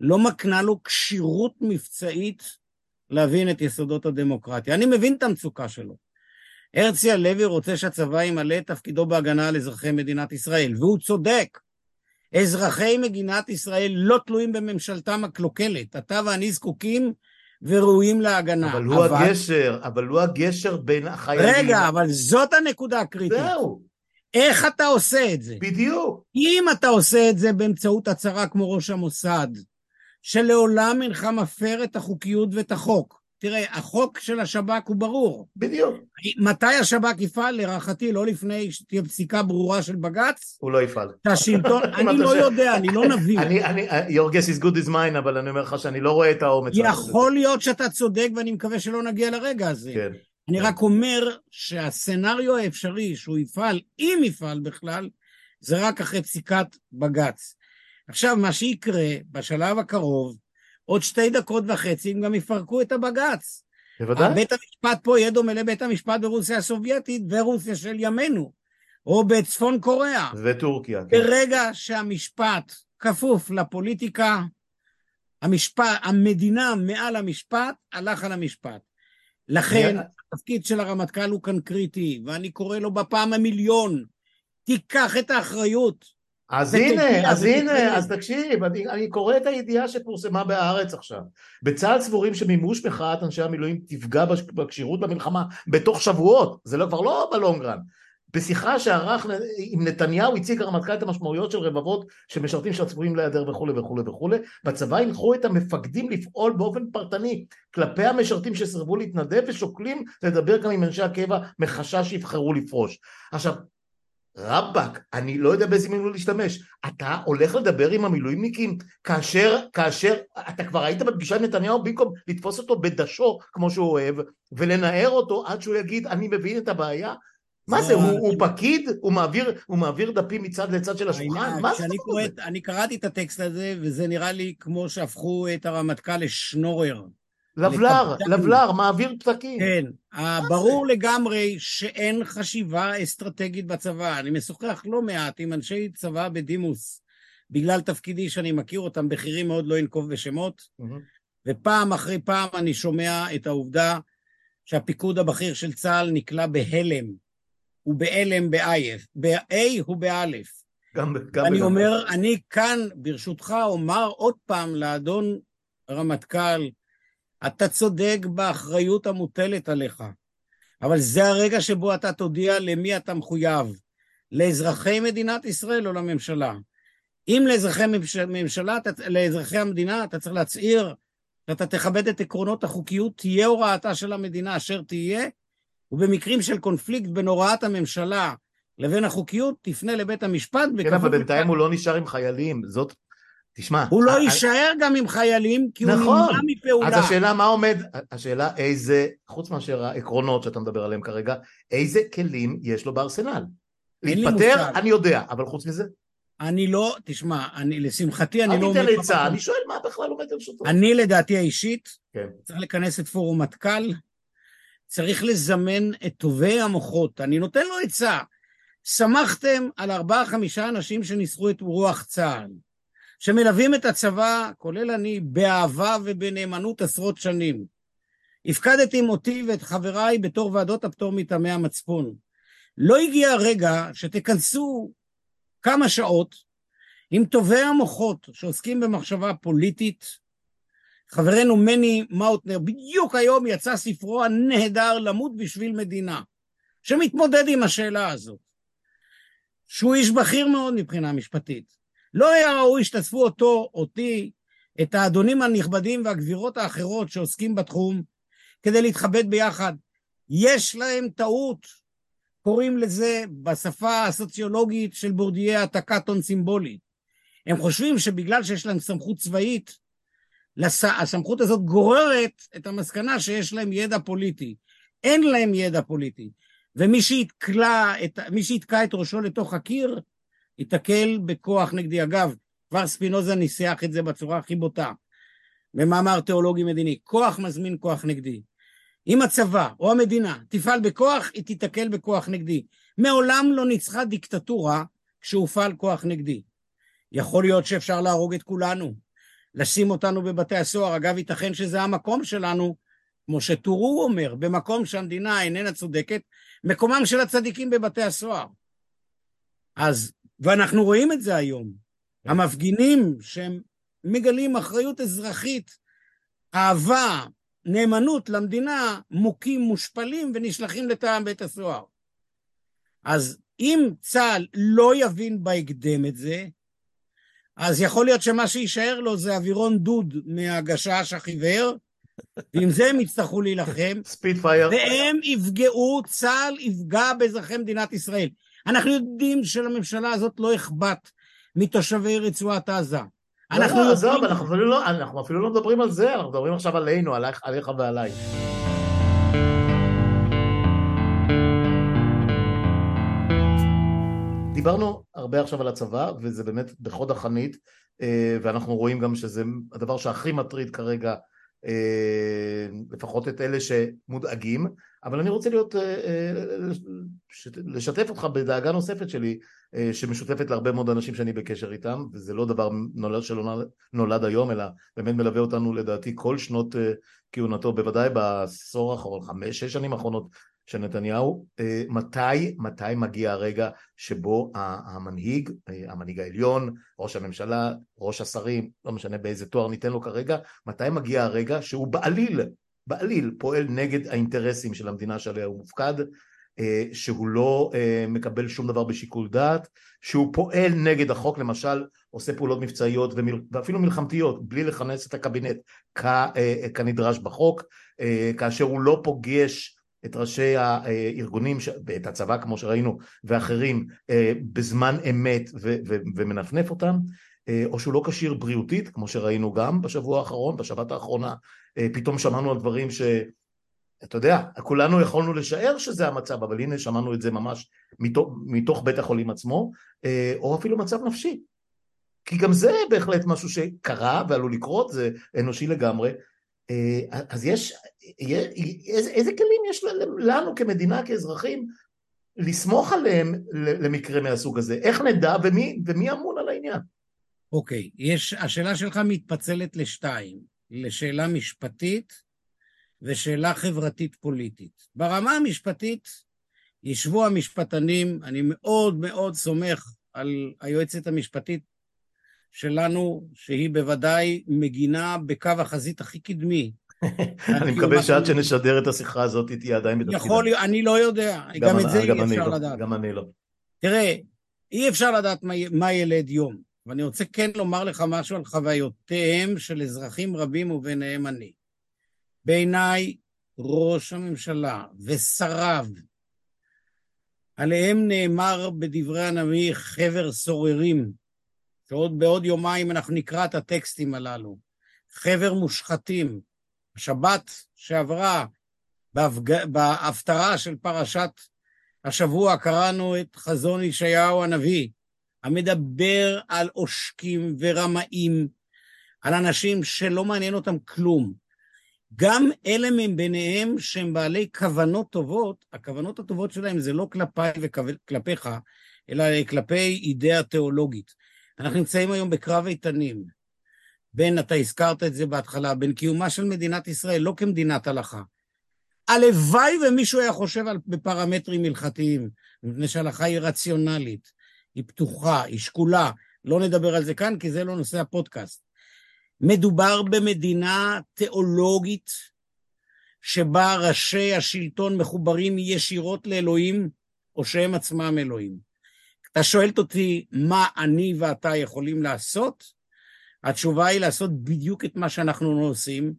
[SPEAKER 2] לא מקנה לו כשירות מבצעית להבין את יסודות הדמוקרטיה. אני מבין את המצוקה שלו. הרצי הלוי רוצה שהצבא ימלא את תפקידו בהגנה על אזרחי מדינת ישראל, והוא צודק. אזרחי מדינת ישראל לא תלויים בממשלתם הקלוקלת. אתה ואני זקוקים וראויים להגנה.
[SPEAKER 1] אבל הוא אבל... הגשר, אבל הוא הגשר בין החיילים.
[SPEAKER 2] רגע, אבל זאת הנקודה הקריטית.
[SPEAKER 1] זהו.
[SPEAKER 2] איך אתה עושה את זה?
[SPEAKER 1] בדיוק.
[SPEAKER 2] אם אתה עושה את זה באמצעות הצהרה כמו ראש המוסד, שלעולם אינך מפר את החוקיות ואת החוק, תראה, החוק של השב"כ הוא ברור.
[SPEAKER 1] בדיוק.
[SPEAKER 2] מתי השב"כ יפעל? להערכתי, לא לפני שתהיה פסיקה ברורה של בג"ץ?
[SPEAKER 1] הוא לא יפעל.
[SPEAKER 2] שהשלטון, אני לא יודע, אני לא נביא.
[SPEAKER 1] אני, אני, your guess is good as mine, אבל אני אומר לך שאני לא רואה את האומץ.
[SPEAKER 2] יכול להיות שאתה צודק, ואני מקווה שלא נגיע לרגע הזה.
[SPEAKER 1] כן.
[SPEAKER 2] אני רק אומר שהסצנריו האפשרי שהוא יפעל, אם יפעל בכלל, זה רק אחרי פסיקת בג"ץ. עכשיו, מה שיקרה בשלב הקרוב, עוד שתי דקות וחצי הם גם יפרקו את הבג"ץ.
[SPEAKER 1] בוודאי.
[SPEAKER 2] בית המשפט פה יהיה דומה לבית המשפט ברוסיה הסובייטית ורוסיה של ימינו, או בצפון קוריאה.
[SPEAKER 1] וטורקיה. כן.
[SPEAKER 2] ברגע שהמשפט כפוף לפוליטיקה, המשפט, המדינה מעל המשפט, הלך על המשפט. לכן, התפקיד של הרמטכ"ל הוא כאן קריטי, ואני קורא לו בפעם המיליון, תיקח את האחריות.
[SPEAKER 1] אז הנה, אז הנה, אז תקשיב, אני, אני קורא את הידיעה שפורסמה בהארץ עכשיו. בצה"ל סבורים שמימוש מחאת אנשי המילואים תפגע בכשירות במלחמה בתוך שבועות, זה לא, כבר לא בלונגרן. בשיחה שערך עם נתניהו הציג הרמטכ"ל את המשמעויות של רבבות של משרתים שצפויים להיעדר וכולי וכולי וכולי. בצבא הנחו את המפקדים לפעול באופן פרטני כלפי המשרתים שסרבו להתנדב ושוקלים לדבר גם עם אנשי הקבע מחשש שיבחרו לפרוש. עכשיו, רבאק, אני לא יודע באיזה מילים להשתמש. אתה הולך לדבר עם המילואימניקים כאשר, כאשר, אתה כבר היית בפגישה עם נתניהו במקום לתפוס אותו בדשו כמו שהוא אוהב ולנער אותו עד שהוא יגיד אני מבין את הבעיה? מה זה, הוא, הוא פקיד? הוא מעביר דפים מצד לצד של השולחן? מה זה
[SPEAKER 2] הדבר הזה? אני קראתי את הטקסט הזה וזה נראה לי כמו שהפכו את הרמטכ"ל לשנורר.
[SPEAKER 1] לבלר, לבלר, מעביר פתקים.
[SPEAKER 2] כן, ברור לגמרי שאין חשיבה אסטרטגית בצבא. אני משוחח לא מעט עם אנשי צבא בדימוס, בגלל תפקידי שאני מכיר אותם, בכירים מאוד, לא אנקוב בשמות, ופעם אחרי פעם אני שומע את העובדה שהפיקוד הבכיר של צה"ל נקלע בהלם, הוא בהלם באייף, ב-A הוא באלף. גם, גם אני אומר, אני כאן, ברשותך, אומר עוד פעם לאדון רמטכ"ל, אתה צודק באחריות המוטלת עליך, אבל זה הרגע שבו אתה תודיע למי אתה מחויב, לאזרחי מדינת ישראל או לממשלה. אם לאזרחי ממשלה, לאזרחי המדינה, אתה צריך להצהיר שאתה תכבד את עקרונות החוקיות, תהיה הוראתה של המדינה אשר תהיה, ובמקרים של קונפליקט בין הוראת הממשלה לבין החוקיות, תפנה לבית המשפט.
[SPEAKER 1] כן, אבל בינתיים הוא לא נשאר עם חיילים, זאת תשמע...
[SPEAKER 2] הוא לא יישאר גם עם חיילים, כי נכון, הוא נמנע מפעולה.
[SPEAKER 1] אז השאלה מה עומד, השאלה איזה, חוץ מאשר העקרונות שאתה מדבר עליהם כרגע, איזה כלים יש לו בארסנל? להתפטר, אני יודע, אבל חוץ מזה?
[SPEAKER 2] אני לא, תשמע, אני, לשמחתי אני לא...
[SPEAKER 1] אל תיתן עצה, אני שואל מה בכלל עומד שוטר.
[SPEAKER 2] אני לדעתי האישית, כן. צריך לכנס את פורום מטכ"ל, צריך לזמן את טובי המוחות, אני נותן לו עצה. שמחתם על ארבעה-חמישה אנשים שניסחו את רוח צה"ל. שמלווים את הצבא, כולל אני, באהבה ובנאמנות עשרות שנים. הפקדתי מותי ואת חבריי בתור ועדות הפטור מטעמי המצפון. לא הגיע הרגע שתכנסו כמה שעות עם טובי המוחות שעוסקים במחשבה פוליטית. חברנו מני מאוטנר, בדיוק היום יצא ספרו הנהדר למות בשביל מדינה, שמתמודד עם השאלה הזאת. שהוא איש בכיר מאוד מבחינה משפטית. לא היה ראוי שתאספו אותו, אותי, את האדונים הנכבדים והגבירות האחרות שעוסקים בתחום, כדי להתכבד ביחד. יש להם טעות, קוראים לזה בשפה הסוציולוגית של בורדיה העתקת הון סימבולית. הם חושבים שבגלל שיש להם סמכות צבאית, הסמכות הזאת גוררת את המסקנה שיש להם ידע פוליטי. אין להם ידע פוליטי. ומי שיתקע את, שיתקע את ראשו לתוך הקיר, ייתקל בכוח נגדי. אגב, כבר ספינוזה ניסח את זה בצורה הכי בוטה, במאמר תיאולוגי מדיני. כוח מזמין כוח נגדי. אם הצבא או המדינה תפעל בכוח, היא תיתקל בכוח נגדי. מעולם לא ניצחה דיקטטורה כשהופעל כוח נגדי. יכול להיות שאפשר להרוג את כולנו, לשים אותנו בבתי הסוהר. אגב, ייתכן שזה המקום שלנו, כמו שטורו אומר, במקום שהמדינה איננה צודקת, מקומם של הצדיקים בבתי הסוהר. אז ואנחנו רואים את זה היום. כן. המפגינים שהם מגלים אחריות אזרחית, אהבה, נאמנות למדינה, מוכים, מושפלים ונשלחים לטעם בית הסוהר. אז אם צה"ל לא יבין בהקדם את זה, אז יכול להיות שמה שיישאר לו זה אווירון דוד מהגשש החיוור, ועם זה הם יצטרכו להילחם.
[SPEAKER 1] ספידפייר.
[SPEAKER 2] והם יפגעו, צה"ל יפגע באזרחי מדינת ישראל. אנחנו יודעים שלממשלה הזאת לא אכפת מתושבי רצועת עזה.
[SPEAKER 1] לא, אנחנו לא, עזוב, אנחנו אפילו לא, אנחנו אפילו לא מדברים על זה, אנחנו מדברים עכשיו עלינו, עליך ועליי. דיברנו הרבה עכשיו על הצבא, וזה באמת בחוד החנית, אה, ואנחנו רואים גם שזה הדבר שהכי מטריד כרגע אה, לפחות את אלה שמודאגים, אבל אני רוצה להיות, אה, לשתף אותך בדאגה נוספת שלי, שמשותפת להרבה מאוד אנשים שאני בקשר איתם, וזה לא דבר נולד שלא נולד היום, אלא באמת מלווה אותנו לדעתי כל שנות כהונתו, בוודאי בעשור האחרון, חמש, שש שנים האחרונות של נתניהו, אה, מתי, מתי מגיע הרגע שבו המנהיג, אה, המנהיג העליון, ראש הממשלה, ראש השרים, לא משנה באיזה תואר ניתן לו כרגע, מתי מגיע הרגע שהוא בעליל, בעליל פועל נגד האינטרסים של המדינה שעליה הוא מופקד, אה, שהוא לא מקבל שום דבר בשיקול דעת, שהוא פועל נגד החוק, למשל עושה פעולות מבצעיות ואפילו מלחמתיות בלי לכנס את הקבינט כנדרש בחוק, כאשר הוא לא פוגש את ראשי הארגונים, את הצבא כמו שראינו ואחרים בזמן אמת ומנפנף אותם או שהוא לא כשיר בריאותית כמו שראינו גם בשבוע האחרון, בשבת האחרונה פתאום שמענו על דברים ש... אתה יודע, כולנו יכולנו לשער שזה המצב, אבל הנה שמענו את זה ממש מתוך, מתוך בית החולים עצמו, או אפילו מצב נפשי. כי גם זה בהחלט משהו שקרה ועלול לקרות, זה אנושי לגמרי. אז יש, איזה, איזה כלים יש לנו כמדינה, כאזרחים, לסמוך עליהם למקרה מהסוג הזה? איך נדע ומי, ומי אמון על העניין?
[SPEAKER 2] אוקיי, יש, השאלה שלך מתפצלת לשתיים, לשאלה משפטית ושאלה חברתית-פוליטית. ברמה המשפטית, ישבו המשפטנים, אני מאוד מאוד סומך על היועצת המשפטית שלנו, שהיא בוודאי מגינה בקו החזית הכי קדמי.
[SPEAKER 1] אני מקווה שעד שנשדר את השיחה הזאת תהיה עדיין
[SPEAKER 2] בתפקידה. יכול להיות, אני לא יודע, גם את זה אי אפשר
[SPEAKER 1] לא,
[SPEAKER 2] לדעת.
[SPEAKER 1] גם אני לא.
[SPEAKER 2] תראה, אי אפשר לדעת מה ילד יום, ואני רוצה כן לומר לך משהו על חוויותיהם של אזרחים רבים וביניהם אני. בעיניי ראש הממשלה ושריו, עליהם נאמר בדברי הנביא חבר סוררים, שעוד בעוד יומיים אנחנו נקרא את הטקסטים הללו. חבר מושחתים. השבת שעברה בהפג... בהפטרה של פרשת השבוע קראנו את חזון ישעיהו הנביא, המדבר על עושקים ורמאים, על אנשים שלא מעניין אותם כלום. גם אלה מביניהם שהם בעלי כוונות טובות, הכוונות הטובות שלהם זה לא כלפיי וכלפיך, אלא כלפי אידאה תיאולוגית. אנחנו נמצאים היום בקרב איתנים, בין, אתה הזכרת את זה בהתחלה, בין קיומה של מדינת ישראל לא כמדינת הלכה. הלוואי ומישהו היה חושב על, בפרמטרים הלכתיים, מפני שההלכה היא רציונלית, היא פתוחה, היא שקולה. לא נדבר על זה כאן, כי זה לא נושא הפודקאסט. מדובר במדינה תיאולוגית שבה ראשי השלטון מחוברים ישירות לאלוהים, או שהם עצמם אלוהים. אתה שואלת אותי מה אני ואתה יכולים לעשות? התשובה היא לעשות בדיוק את מה שאנחנו עושים,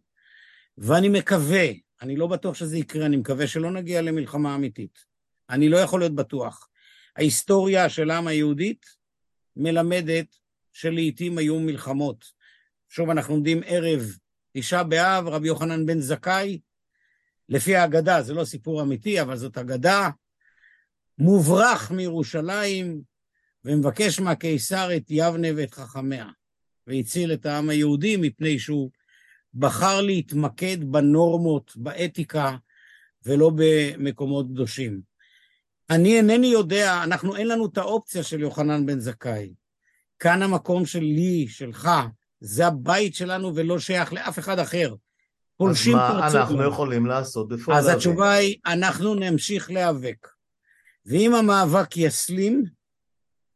[SPEAKER 2] ואני מקווה, אני לא בטוח שזה יקרה, אני מקווה שלא נגיע למלחמה אמיתית. אני לא יכול להיות בטוח. ההיסטוריה של העם היהודית מלמדת שלעיתים היו מלחמות. שוב, אנחנו עומדים ערב תשעה באב, רבי יוחנן בן זכאי, לפי האגדה, זה לא סיפור אמיתי, אבל זאת אגדה, מוברח מירושלים ומבקש מהקיסר את יבנה ואת חכמיה, והציל את העם היהודי מפני שהוא בחר להתמקד בנורמות, באתיקה, ולא במקומות קדושים. אני אינני יודע, אנחנו, אין לנו את האופציה של יוחנן בן זכאי. כאן המקום שלי, שלך, זה הבית שלנו ולא שייך לאף אחד אחר.
[SPEAKER 1] אז מה אנחנו יכולים לעשות בפועל?
[SPEAKER 2] אז התשובה היא, אנחנו נמשיך להיאבק. ואם המאבק יסלים,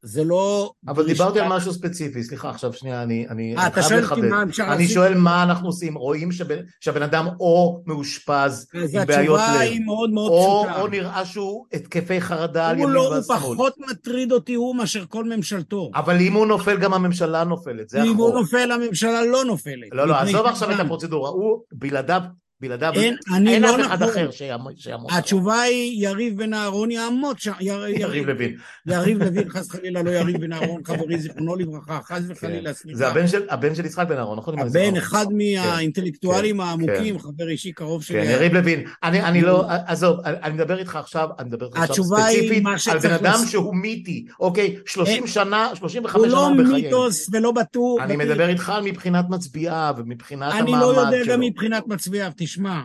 [SPEAKER 2] זה לא...
[SPEAKER 1] אבל דיברתי על משהו ספציפי, סליחה, עכשיו שנייה, אני, אני
[SPEAKER 2] 아, אתה שואל אותי מה אפשר
[SPEAKER 1] לעשות? אני שואל מה אנחנו עושים, רואים שבן, שהבן אדם או מאושפז עם בעיות לב,
[SPEAKER 2] היא מאוד מאוד
[SPEAKER 1] או, פשוטה. או נראה שהוא התקפי חרדה על ימין
[SPEAKER 2] לא, והשמאל. הוא פחות מטריד אותי הוא מאשר כל ממשלתו.
[SPEAKER 1] אבל אם הוא נופל גם הממשלה נופלת, זה
[SPEAKER 2] החוק. אם הוא נופל הממשלה לא נופלת.
[SPEAKER 1] לא, לא, עזוב עכשיו את הפרוצדורה, הוא בלעדיו בלעדיו, אין, אין לא אף אחד נכון. אחר שיעמוד.
[SPEAKER 2] התשובה היא יריב בן אהרון יעמוד שם.
[SPEAKER 1] יריב לוין.
[SPEAKER 2] יריב לוין, חס וחלילה, לא יריב בן אהרון, חברי זיכרונו לברכה, חס וחלילה,
[SPEAKER 1] סליחה. זה הבן של יצחק בן אהרון, נכון?
[SPEAKER 2] הבן, אחד מהאינטלקטואלים כן, העמוקים, כן. חבר אישי קרוב
[SPEAKER 1] שלי. כן, יריב לוין. אני לא, עזוב, אני מדבר איתך עכשיו, אני מדבר איתך עכשיו ספציפית, על בן אדם שהוא מיתי, אוקיי? 30 שנה, 35 שנה בחייהם.
[SPEAKER 2] הוא לא מיתוס ולא בטור.
[SPEAKER 1] אני מדבר איתך מבחינת מצביעיו ומבחינת
[SPEAKER 2] המעמד שלו. אני לא יודע גם מבחינת מצביעיו, תשמע.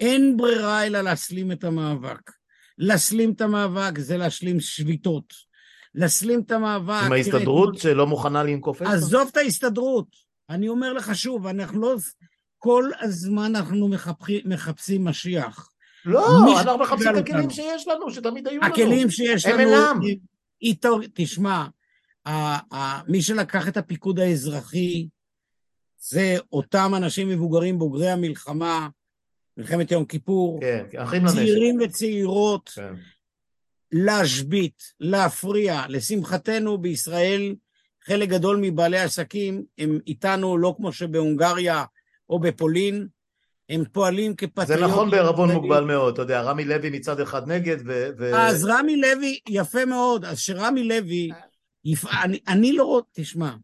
[SPEAKER 2] אין ברירה אלא להסלים את המאבק. להסלים את המאבק זה להשלים שביתות. להסלים את המאבק...
[SPEAKER 1] עם ההסתדרות שלא מוכנה לנקוף
[SPEAKER 2] את עזוב את ההסתדרות. אני אומר לך שוב, אנחנו לא... כל הזמן אנחנו מחפשים, מחפשים משיח.
[SPEAKER 1] לא, אנחנו מחפשים את הכלים שיש לנו, שתמיד היו לנו.
[SPEAKER 2] הכלים שיש לנו...
[SPEAKER 1] הם אינם.
[SPEAKER 2] תשמע, מי שלקח את הפיקוד האזרחי זה אותם אנשים מבוגרים בוגרי המלחמה, מלחמת יום כיפור,
[SPEAKER 1] כן, אחים לנשק.
[SPEAKER 2] צעירים וצעירות, כן. להשבית, להפריע. לשמחתנו בישראל, חלק גדול מבעלי העסקים הם איתנו, לא כמו שבהונגריה או בפולין, הם פועלים כפטריוטים.
[SPEAKER 1] זה נכון בערבון מוגבל מאוד, אתה יודע, רמי לוי מצד אחד נגד ו... ו...
[SPEAKER 2] אז רמי לוי, יפה מאוד, אז שרמי לוי, יפ... אני, אני לא תשמע,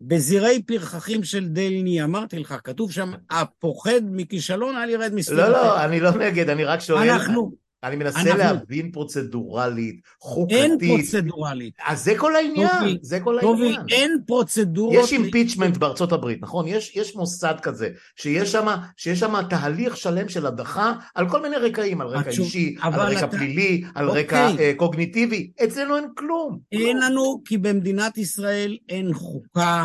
[SPEAKER 2] בזירי פרחחים של דלני, אמרתי לך, כתוב שם, הפוחד מכישלון, אל ירד מספיק.
[SPEAKER 1] לא, לא, אני לא נגד, אני רק שואל.
[SPEAKER 2] אנחנו,
[SPEAKER 1] אני מנסה
[SPEAKER 2] אנחנו-
[SPEAKER 1] להבין פרוצדורלית, חוקתית.
[SPEAKER 2] אין פרוצדורלית.
[SPEAKER 1] אז זה כל העניין,
[SPEAKER 2] טובי,
[SPEAKER 1] זה כל
[SPEAKER 2] טובי,
[SPEAKER 1] העניין.
[SPEAKER 2] אין פרוצדורות.
[SPEAKER 1] יש אימפיצ'מנט בארצות הברית, נכון? יש, יש מוסד כזה, שיש שם, תהליך שלם של הדחה על כל מיני רקעים, על רקע
[SPEAKER 2] התשוב-
[SPEAKER 1] אישי, על רקע
[SPEAKER 2] אתה-
[SPEAKER 1] פלילי, על
[SPEAKER 2] אוקיי.
[SPEAKER 1] רקע אה, קוגניטיבי, אצלנו אין כלום.
[SPEAKER 2] אין לנו, כי במדינת ישראל אין חוקה,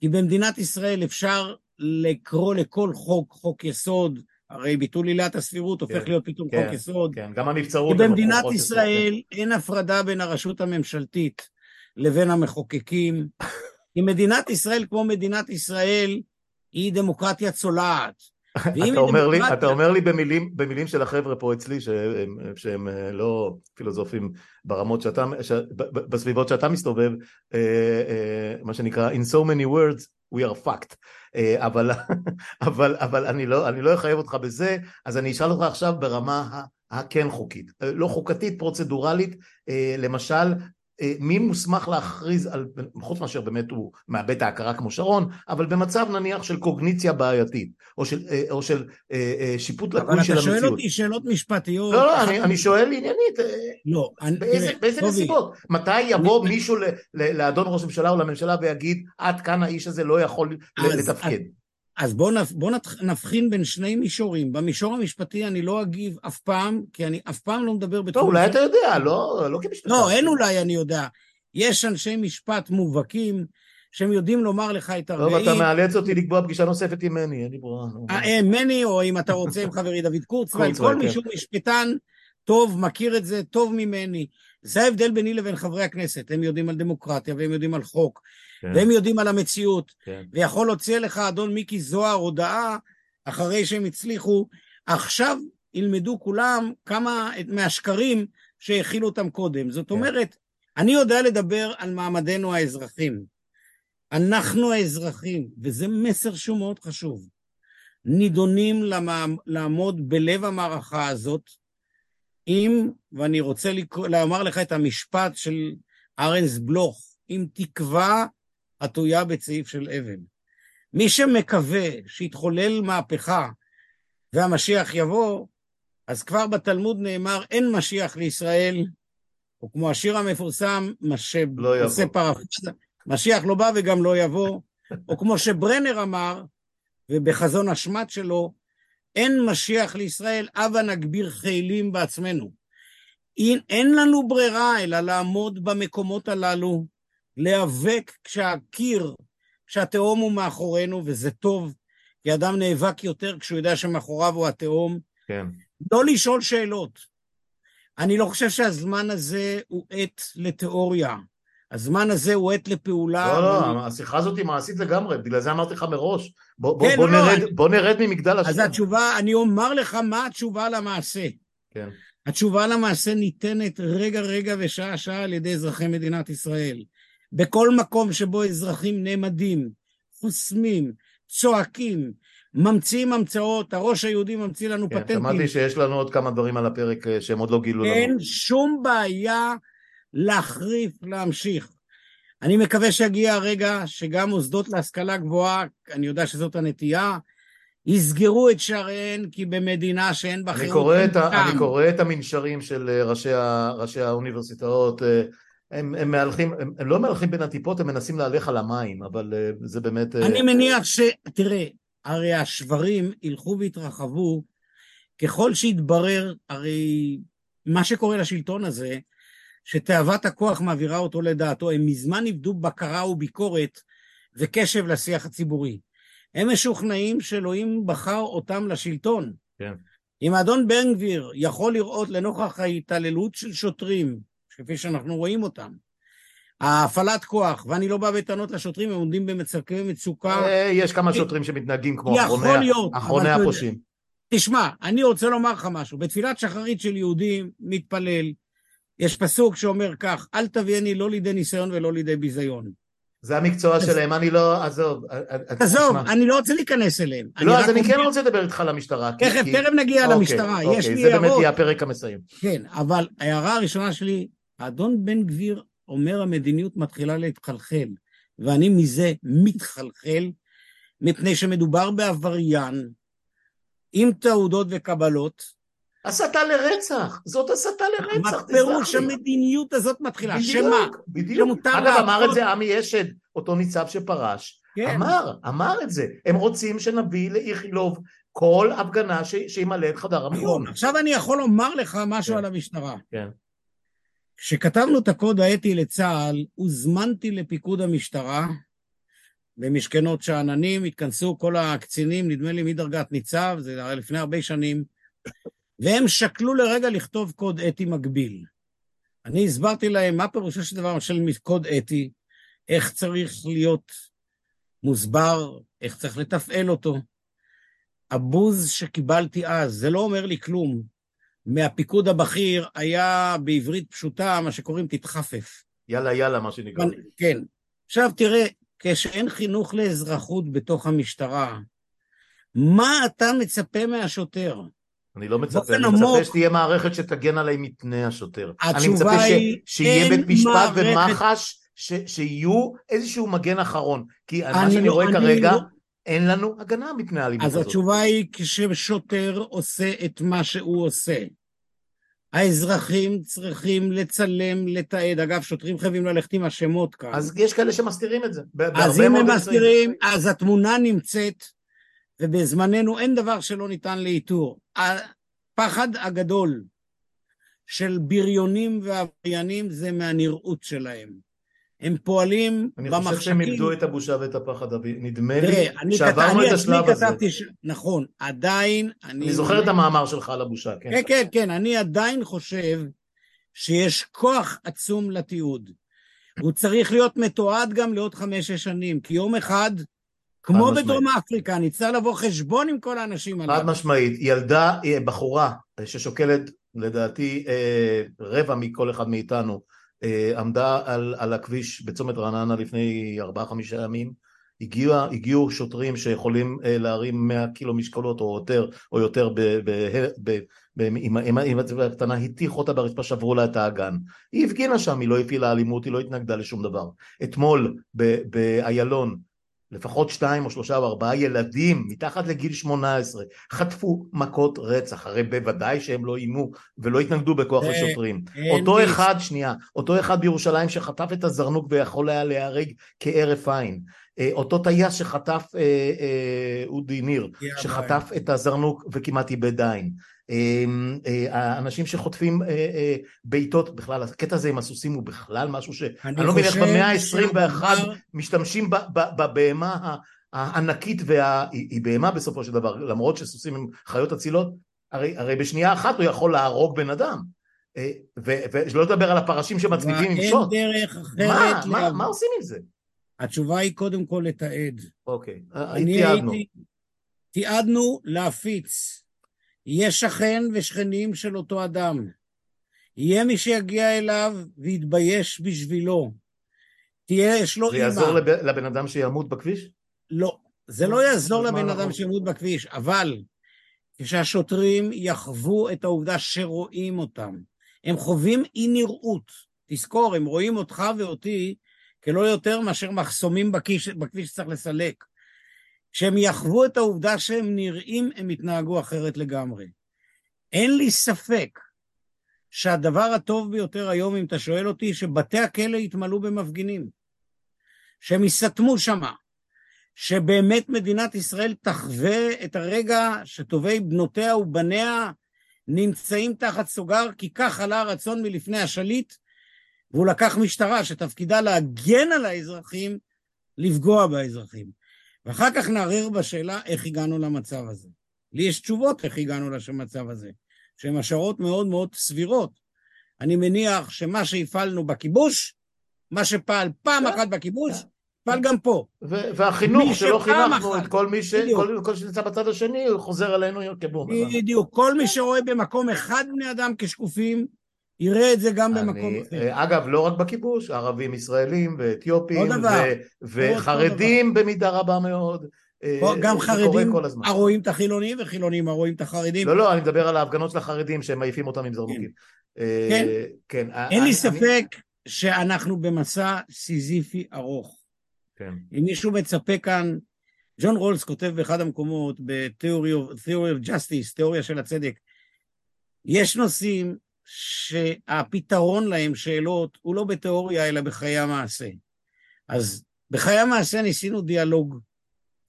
[SPEAKER 2] כי במדינת ישראל אפשר לקרוא לכל חוק חוק יסוד, הרי ביטול עילת הסבירות הופך
[SPEAKER 1] כן,
[SPEAKER 2] להיות פתאום
[SPEAKER 1] כן,
[SPEAKER 2] חוק יסוד.
[SPEAKER 1] כן, גם
[SPEAKER 2] כי
[SPEAKER 1] הנבצרות...
[SPEAKER 2] במדינת
[SPEAKER 1] הם
[SPEAKER 2] ישראל אין הפרדה בין הרשות הממשלתית לבין המחוקקים. כי מדינת ישראל, כמו מדינת ישראל, היא דמוקרטיה צולעת.
[SPEAKER 1] אתה אומר לי,
[SPEAKER 2] דמוקרטיה-
[SPEAKER 1] אתה אומר לי במילים, במילים של החבר'ה פה אצלי שהם, שהם אה, לא פילוסופים ברמות שאתה, ש, בסביבות שאתה מסתובב, אה, אה, מה שנקרא in so many words we are fucked, אבל, אבל, אבל אני, לא, אני לא אחייב אותך בזה, אז אני אשאל אותך עכשיו ברמה הכן חוקית, אה, לא חוקתית, פרוצדורלית, אה, למשל אה, מי מוסמך להכריז על, חוץ מאשר באמת הוא מאבד ההכרה כמו שרון, אבל במצב נניח של קוגניציה בעייתית, או של, אה, או של אה, אה, שיפוט
[SPEAKER 2] אבל
[SPEAKER 1] לקוי של
[SPEAKER 2] אתה שואל
[SPEAKER 1] המציאות.
[SPEAKER 2] אותי שאלות משפטיות.
[SPEAKER 1] לא, לא, אני, אני שואל עניינית, אה,
[SPEAKER 2] לא, אני-
[SPEAKER 1] באיזה,
[SPEAKER 2] תראה,
[SPEAKER 1] באיזה
[SPEAKER 2] טובי,
[SPEAKER 1] נסיבות? מתי יבוא מישהו ל, ל, לאדון ראש הממשלה או לממשלה ויגיד, עד כאן האיש הזה לא יכול
[SPEAKER 2] אז-
[SPEAKER 1] לתפקד?
[SPEAKER 2] אז בואו נב, בוא נבחין בין שני מישורים. במישור המשפטי אני לא אגיב אף פעם, כי אני אף פעם לא מדבר
[SPEAKER 1] טוב,
[SPEAKER 2] בתחום...
[SPEAKER 1] אולי
[SPEAKER 2] של-
[SPEAKER 1] אתה יודע, לא, לא כמשפטן.
[SPEAKER 2] לא, אין אולי, אני יודע. יש אנשי משפט מובהקים שהם יודעים לומר לך את
[SPEAKER 1] טוב,
[SPEAKER 2] הרגעים.
[SPEAKER 1] אתה מאלץ אותי לקבוע פגישה נוספת עם מני, אין לי ברירה. נו.
[SPEAKER 2] אה, מני, או אם אתה רוצה עם חברי דוד קורצווייל, כל
[SPEAKER 1] כן.
[SPEAKER 2] מי שהוא משפטן טוב, מכיר את זה טוב ממני. זה ההבדל ביני לבין חברי הכנסת. הם יודעים על דמוקרטיה, והם יודעים על חוק,
[SPEAKER 1] כן,
[SPEAKER 2] והם יודעים על המציאות.
[SPEAKER 1] כן.
[SPEAKER 2] ויכול להוציא לך אדון מיקי זוהר הודעה אחרי שהם הצליחו. עכשיו ילמדו כולם כמה מהשקרים שהכילו אותם קודם. זאת
[SPEAKER 1] כן.
[SPEAKER 2] אומרת, אני יודע לדבר על מעמדנו האזרחים. אנחנו האזרחים, וזה מסר שהוא מאוד חשוב, נידונים למע... לעמוד בלב המערכה הזאת עם, ואני רוצה לקרוא, לומר לך את המשפט של ארנס בלוך, עם תקווה עטויה בצעיף של אבן. מי שמקווה שיתחולל מהפכה והמשיח יבוא, אז כבר בתלמוד נאמר, אין משיח לישראל, או כמו השיר המפורסם, מה
[SPEAKER 1] לא יבוא.
[SPEAKER 2] שעושה פרפרזה, משיח לא בא וגם לא יבוא, או כמו שברנר אמר, ובחזון השמט שלו, אין משיח לישראל, הבה נגביר חילים בעצמנו. אין, אין לנו ברירה אלא לעמוד במקומות הללו, להיאבק כשהקיר, כשהתהום הוא מאחורינו, וזה טוב, כי אדם נאבק יותר כשהוא יודע שמאחוריו הוא התהום.
[SPEAKER 1] כן.
[SPEAKER 2] לא לשאול שאלות. אני לא חושב שהזמן הזה הוא עת לתיאוריה. הזמן הזה הוא עת לפעולה.
[SPEAKER 1] לא, לא,
[SPEAKER 2] ואני-
[SPEAKER 1] השיחה הזאת היא מעשית לגמרי, בגלל זה אמרתי לך מראש. בוא,
[SPEAKER 2] כן,
[SPEAKER 1] בוא,
[SPEAKER 2] לא,
[SPEAKER 1] נרד,
[SPEAKER 2] אני-
[SPEAKER 1] בוא נרד ממגדל
[SPEAKER 2] אז
[SPEAKER 1] השם.
[SPEAKER 2] התשובה, אני אומר לך מה התשובה למעשה.
[SPEAKER 1] כן.
[SPEAKER 2] התשובה למעשה ניתנת רגע רגע ושעה שעה על ידי אזרחי מדינת ישראל. בכל מקום שבו אזרחים נעמדים, חוסמים, צועקים, ממציאים המצאות, הראש היהודי ממציא לנו
[SPEAKER 1] כן,
[SPEAKER 2] פטנטים.
[SPEAKER 1] שמעתי שיש לנו עוד כמה דברים על הפרק אה, שהם עוד לא גילו לנו.
[SPEAKER 2] אין שום בעיה להחריף, להמשיך. אני מקווה שיגיע הרגע שגם מוסדות להשכלה גבוהה, אני יודע שזאת הנטייה, יסגרו את שעריהן, כי במדינה שאין בה
[SPEAKER 1] אני
[SPEAKER 2] חירות אין.
[SPEAKER 1] אני קורא את המנשרים של אה, ראשי, ראשי האוניברסיטאות, אה, הם, הם מהלכים, הם, הם לא מהלכים בין הטיפות, הם מנסים להלך על המים, אבל אה, זה באמת... אה,
[SPEAKER 2] אני מניח ש... תראה, הרי השברים ילכו ויתרחבו ככל שיתברר, הרי מה שקורה לשלטון הזה, שתאוות הכוח מעבירה אותו לדעתו, הם מזמן איבדו בקרה וביקורת וקשב לשיח הציבורי. הם משוכנעים שאלוהים בחר אותם לשלטון.
[SPEAKER 1] כן.
[SPEAKER 2] אם האדון בן גביר יכול לראות לנוכח ההתעללות של שוטרים, כפי שאנחנו רואים אותם, ההפעלת כוח, ואני לא בא בטענות לשוטרים, הם עומדים במצבי מצוקה.
[SPEAKER 1] אה, יש כמה שוטרים שמתנהגים כמו אחרוני, הפושעים.
[SPEAKER 2] תשמע, אני רוצה לומר לך משהו. בתפילת שחרית של יהודים, מתפלל, יש פסוק שאומר כך, אל תביאני לא לידי ניסיון ולא לידי ביזיון.
[SPEAKER 1] זה המקצוע שלהם, אני לא, עזוב.
[SPEAKER 2] עזוב, אני לא רוצה להיכנס אליהם.
[SPEAKER 1] לא, אז אני כן רוצה לדבר איתך על המשטרה.
[SPEAKER 2] תכף, תכף נגיע
[SPEAKER 1] אוקיי,
[SPEAKER 2] למשטרה, יש
[SPEAKER 1] אוקיי,
[SPEAKER 2] לי
[SPEAKER 1] זה באמת
[SPEAKER 2] הערות.
[SPEAKER 1] יהיה הפרק המסיים.
[SPEAKER 2] כן, אבל ההערה הראשונה שלי, האדון בן גביר אומר המדיניות מתחילה להתחלחל, ואני מזה מתחלחל, מפני שמדובר בעבריין עם תעודות וקבלות.
[SPEAKER 1] הסתה לרצח, זאת הסתה לרצח,
[SPEAKER 2] מה פירוש
[SPEAKER 1] תסלח לי.
[SPEAKER 2] המדיניות הזאת מתחילה? שמה?
[SPEAKER 1] בדיוק, בדיוק. אגב, אמר את זה עמי אשד, אותו ניצב שפרש.
[SPEAKER 2] כן.
[SPEAKER 1] אמר, אמר את זה. הם רוצים שנביא לאיכילוב כל הפגנה שימלא את חדר המיון.
[SPEAKER 2] נכון. עכשיו אני יכול לומר לך משהו
[SPEAKER 1] כן.
[SPEAKER 2] על המשטרה.
[SPEAKER 1] כן.
[SPEAKER 2] כשכתבנו את הקוד האתי לצה"ל, הוזמנתי לפיקוד המשטרה במשכנות שאננים, התכנסו כל הקצינים, נדמה לי מדרגת ניצב, זה היה לפני הרבה שנים, והם שקלו לרגע לכתוב קוד אתי מקביל. אני הסברתי להם מה פירושו של דבר של קוד אתי, איך צריך להיות מוסבר, איך צריך לתפעל אותו. הבוז שקיבלתי אז, זה לא אומר לי כלום. מהפיקוד הבכיר היה בעברית פשוטה מה שקוראים תתחפף.
[SPEAKER 1] יאללה יאללה, מה שנקרא.
[SPEAKER 2] אבל- כן. עכשיו תראה, כשאין חינוך לאזרחות בתוך המשטרה, מה אתה מצפה מהשוטר?
[SPEAKER 1] אני לא מצפה, אני מצפה
[SPEAKER 2] עמוק.
[SPEAKER 1] שתהיה מערכת שתגן עליי מפני השוטר. אני
[SPEAKER 2] התשובה
[SPEAKER 1] מצפה ש-
[SPEAKER 2] היא,
[SPEAKER 1] שיהיה בית משפט
[SPEAKER 2] מערכת-
[SPEAKER 1] ומח"ש, ש- שיהיו איזשהו מגן אחרון. כי מה
[SPEAKER 2] אני
[SPEAKER 1] שאני
[SPEAKER 2] לא-
[SPEAKER 1] רואה
[SPEAKER 2] אני
[SPEAKER 1] כרגע,
[SPEAKER 2] לא-
[SPEAKER 1] אין לנו הגנה מפני האלימות
[SPEAKER 2] אז
[SPEAKER 1] הזאת.
[SPEAKER 2] התשובה היא כששוטר עושה את מה שהוא עושה. האזרחים צריכים לצלם, לתעד. אגב, שוטרים חייבים ללכת עם השמות כאן.
[SPEAKER 1] אז יש כאלה שמסתירים את זה.
[SPEAKER 2] אז אם הם. מסתירים, אז התמונה נמצאת, ובזמננו אין דבר שלא ניתן לאיתור. הפחד הגדול של בריונים ועבריינים זה מהנראות שלהם. הם פועלים
[SPEAKER 1] אני חושב שהם
[SPEAKER 2] במחשכים.
[SPEAKER 1] איבדו את הבושה ואת הפחד. נדמה לי. שעברנו את השלב הזה.
[SPEAKER 2] כתבתי. נכון, עדיין, אני...
[SPEAKER 1] אני זוכר את המאמר שלך על הבושה, כן.
[SPEAKER 2] כן, כן, כן, אני עדיין חושב שיש כוח עצום לתיעוד. הוא צריך להיות מתועד גם לעוד חמש-שש שנים, כי יום אחד, כמו. בדרום אפריקה, נצטרך לבוא חשבון עם כל האנשים
[SPEAKER 1] חד
[SPEAKER 2] הללו.
[SPEAKER 1] משמעית. ילדה, אה, בחורה, אה, ששוקלת לדעתי אה, רבע מכל אחד מאיתנו, עמדה על, על הכביש בצומת רעננה לפני ארבעה-חמישה ימים. הגיעו, הגיעו שוטרים שיכולים אה, להרים 100 קילו משקולות או יותר, או יותר ב, ב, ב, ב, עם, עם, עם הקטנה, הטיחו אותה ברצפה, שברו לה את האגן. היא הפגינה שם, היא לא הפעילה אלימות, היא לא התנגדה לשום דבר. אתמול באיילון, לפחות שתיים או שלושה או ארבעה ילדים מתחת לגיל 18 חטפו מכות רצח, הרי בוודאי שהם לא איימו ולא התנגדו בכוח
[SPEAKER 2] זה-
[SPEAKER 1] לשוטרים.
[SPEAKER 2] אין
[SPEAKER 1] אותו אחד, שנייה, אותו אחד בירושלים שחטף את הזרנוק ויכול היה להיהרג כהרף עין. אה, אותו טייס שחטף, אה, אה, אודי ניר. שחטף את הזרנוק וכמעט איבד עין. אה, אה, האנשים שחוטפים אה, אה, בעיטות, בכלל הקטע הזה עם הסוסים הוא בכלל משהו ש... אני לא מבין איך במאה ה-21
[SPEAKER 2] שהדבר-
[SPEAKER 1] משתמשים בבהמה הענקית, וה... היא היא בהמה בסופו של דבר, למרות שסוסים הם חיות אצילות, הרי, הרי בשנייה אחת הוא יכול להרוג בן אדם. ושלא לדבר על הפרשים שמצמידים עם
[SPEAKER 2] אין
[SPEAKER 1] שוט.
[SPEAKER 2] דרך
[SPEAKER 1] מה,
[SPEAKER 2] אחרת.
[SPEAKER 1] מה,
[SPEAKER 2] להבין.
[SPEAKER 1] מה עושים עם זה?
[SPEAKER 2] התשובה היא קודם כל לתעד.
[SPEAKER 1] אוקיי, תיעדנו.
[SPEAKER 2] הייתי... תיעדנו להפיץ. יהיה שכן ושכנים של אותו אדם. יהיה מי שיגיע אליו ויתבייש בשבילו. תהיה, יש לו
[SPEAKER 1] זה
[SPEAKER 2] אימא.
[SPEAKER 1] יעזור לב- לבן אדם שימות בכביש?
[SPEAKER 2] לא, זה לא יעזור לבן אדם שימות בכביש, אבל כשהשוטרים יחוו את העובדה שרואים אותם, הם חווים אי נראות. תזכור, הם רואים אותך ואותי כלא יותר מאשר מחסומים בכביש, בכביש שצריך לסלק. כשהם יחוו את העובדה שהם נראים, הם יתנהגו אחרת לגמרי. אין לי ספק שהדבר הטוב ביותר היום, אם אתה שואל אותי, שבתי הכלא יתמלאו במפגינים. שהם ייסתמו שמה. שבאמת מדינת ישראל תחווה את הרגע שטובי בנותיה ובניה נמצאים תחת סוגר, כי כך עלה הרצון מלפני השליט, והוא לקח משטרה שתפקידה להגן על האזרחים, לפגוע באזרחים. ואחר כך נערער בשאלה איך הגענו למצב הזה. לי יש תשובות איך הגענו למצב הזה, שהן השערות מאוד מאוד סבירות. אני מניח שמה שהפעלנו בכיבוש, מה שפעל פעם אחת בכיבוש, פעל גם פה.
[SPEAKER 1] והחינוך שלא חינכנו את כל מי ש... כל, כל שנמצא בצד השני הוא חוזר אלינו כבום.
[SPEAKER 2] בדיוק. כל מי שרואה במקום אחד בני אדם כשקופים, יראה את זה גם
[SPEAKER 1] אני,
[SPEAKER 2] במקום אחר.
[SPEAKER 1] אגב, לא רק בכיבוש, ערבים ישראלים ואתיופים. ו- וחרדים במידה רבה מאוד. אה,
[SPEAKER 2] גם חרדים. הרואים את החילונים וחילונים הרואים את החרדים.
[SPEAKER 1] לא, לא, אני מדבר על ההפגנות של החרדים שהם מעיפים אותם עם זרנוקים. אה,
[SPEAKER 2] כן.
[SPEAKER 1] כן.
[SPEAKER 2] אין
[SPEAKER 1] אני-
[SPEAKER 2] לי ספק שאנחנו במסע סיזיפי ארוך.
[SPEAKER 1] כן.
[SPEAKER 2] אם מישהו מצפה כאן, ג'ון רולס כותב באחד המקומות ב-Theory of, Theory of Justice, תיאוריה של הצדק, יש נושאים שהפתרון להם, שאלות, הוא לא בתיאוריה אלא בחיי המעשה. אז בחיי המעשה ניסינו דיאלוג,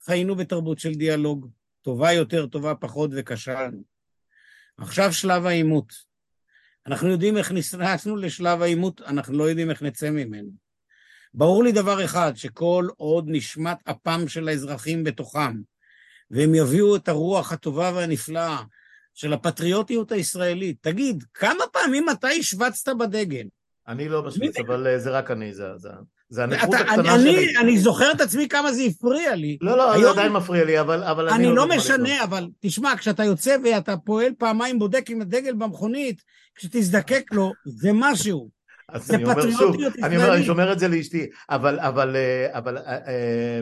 [SPEAKER 2] חיינו בתרבות של דיאלוג, טובה יותר, טובה פחות וכשלנו. עכשיו שלב העימות. אנחנו יודעים איך נכנסנו לשלב העימות, אנחנו לא יודעים איך נצא ממנו. ברור לי דבר אחד, שכל עוד נשמת אפם של האזרחים בתוכם, והם יביאו את הרוח הטובה והנפלאה של הפטריוטיות הישראלית, תגיד, כמה פעמים אתה השווצת בדגל?
[SPEAKER 1] אני לא
[SPEAKER 2] מי-
[SPEAKER 1] אבל אה, זה רק אני, זה- זה- זה הנכות הקטנה
[SPEAKER 2] אני,
[SPEAKER 1] שלי.
[SPEAKER 2] אני, אני זוכר את עצמי כמה זה הפריע לי.
[SPEAKER 1] לא, לא, זה
[SPEAKER 2] היום-
[SPEAKER 1] עדיין מפריע לי, אבל אבל
[SPEAKER 2] אני
[SPEAKER 1] עוד
[SPEAKER 2] לא
[SPEAKER 1] זמן לקנות.
[SPEAKER 2] משנה, אבל תשמע, כשאתה יוצא ואתה פועל פעמיים בודק עם הדגל במכונית, כשתזדקק לו, זה משהו.
[SPEAKER 1] אז אני אומר שוב, אני אומר, אני. שומר את זה לאשתי, אבל, אבל, אה, אבל אה, אה,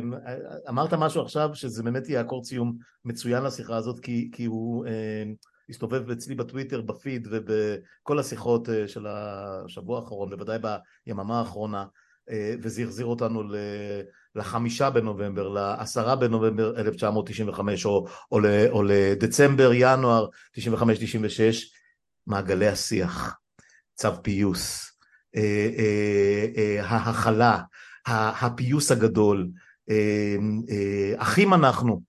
[SPEAKER 1] אמרת משהו עכשיו שזה באמת יהיה אקורד סיום מצוין לשיחה הזאת, כי, כי הוא אה, הסתובב אצלי בטוויטר, בפיד ובכל השיחות של השבוע האחרון, בוודאי ביממה האחרונה, וזה החזיר אותנו ל... לחמישה בנובמבר, לעשרה בנובמבר 1995, או, או, ל, או לדצמבר, ינואר 95-96, מעגלי השיח, צו פיוס, ההכלה, ה- הפיוס הגדול, אה, אה, אחים אנחנו.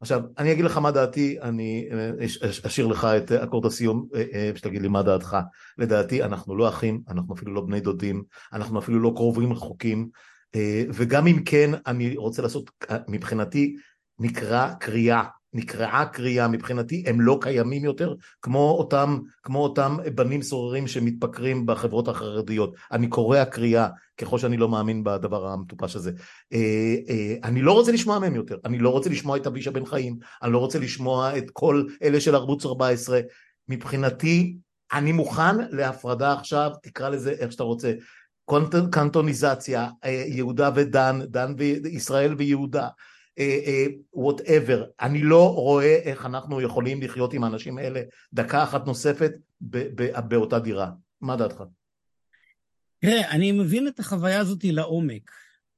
[SPEAKER 1] עכשיו, אני אגיד לך מה דעתי, אני אה, אש- אש- אשאיר לך את אקורד הסיום, אה, אה, שתגיד לי מה דעתך. לדעתי, אנחנו לא אחים, אנחנו אפילו לא בני דודים, אנחנו אפילו לא קרובים רחוקים, אה, וגם אם כן, אני רוצה לעשות, אה, מבחינתי, נקרא קריאה, נקראה קריאה, מבחינתי הם לא קיימים יותר, כמו אותם, כמו אותם בנים סוררים שמתפקרים בחברות החרדיות. אני קורע קריאה, ככל שאני לא מאמין בדבר המטופש הזה. אה, אה, אני לא רוצה לשמוע מהם יותר, אני לא רוצה לשמוע את אבישע בן חיים, אני לא רוצה לשמוע את כל אלה של ערוץ 14. מבחינתי, אני מוכן להפרדה עכשיו, תקרא לזה איך שאתה רוצה. קנטוניזציה, אה, יהודה ודן, דן וישראל ויהודה, whatever, אני לא רואה איך אנחנו יכולים לחיות עם האנשים האלה דקה אחת נוספת ב- ב- באותה דירה. מה דעתך?
[SPEAKER 2] תראה, אני מבין את החוויה הזאת לעומק.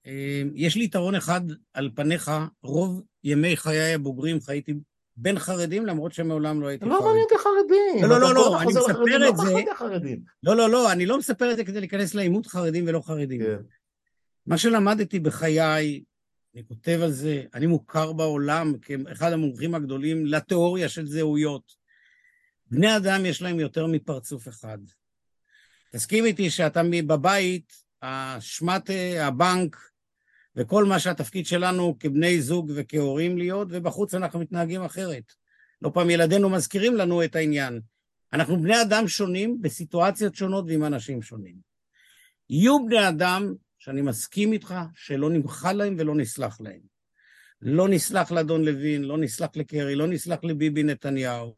[SPEAKER 2] אה, יש לי יתרון אחד על פניך, רוב ימי חיי הבוגרים חייתי בין חרדים, למרות שמעולם לא הייתי
[SPEAKER 1] לא
[SPEAKER 2] חרדי.
[SPEAKER 1] מעניין אותי חרדים.
[SPEAKER 2] לא, לא, לא,
[SPEAKER 1] הזמן
[SPEAKER 2] אני מספר
[SPEAKER 1] לחרדים,
[SPEAKER 2] את
[SPEAKER 1] לא
[SPEAKER 2] זה. לא, לא, לא, אני לא מספר את זה כדי להיכנס לעימות חרדים ולא חרדים.
[SPEAKER 1] כן.
[SPEAKER 2] מה שלמדתי בחיי, אני כותב על זה, אני מוכר בעולם כאחד המומחים הגדולים לתיאוריה של זהויות. בני אדם יש להם יותר מפרצוף אחד. תסכים איתי שאתה בבית, אה, הבנק וכל מה שהתפקיד שלנו כבני זוג וכהורים להיות, ובחוץ אנחנו מתנהגים אחרת. לא פעם ילדינו מזכירים לנו את העניין. אנחנו בני אדם שונים בסיטואציות שונות ועם אנשים שונים. יהיו בני אדם שאני מסכים איתך שלא נמחל להם ולא נסלח להם. לא נסלח לאדון לוין, לא נסלח לקרי, לא נסלח לביבי נתניהו.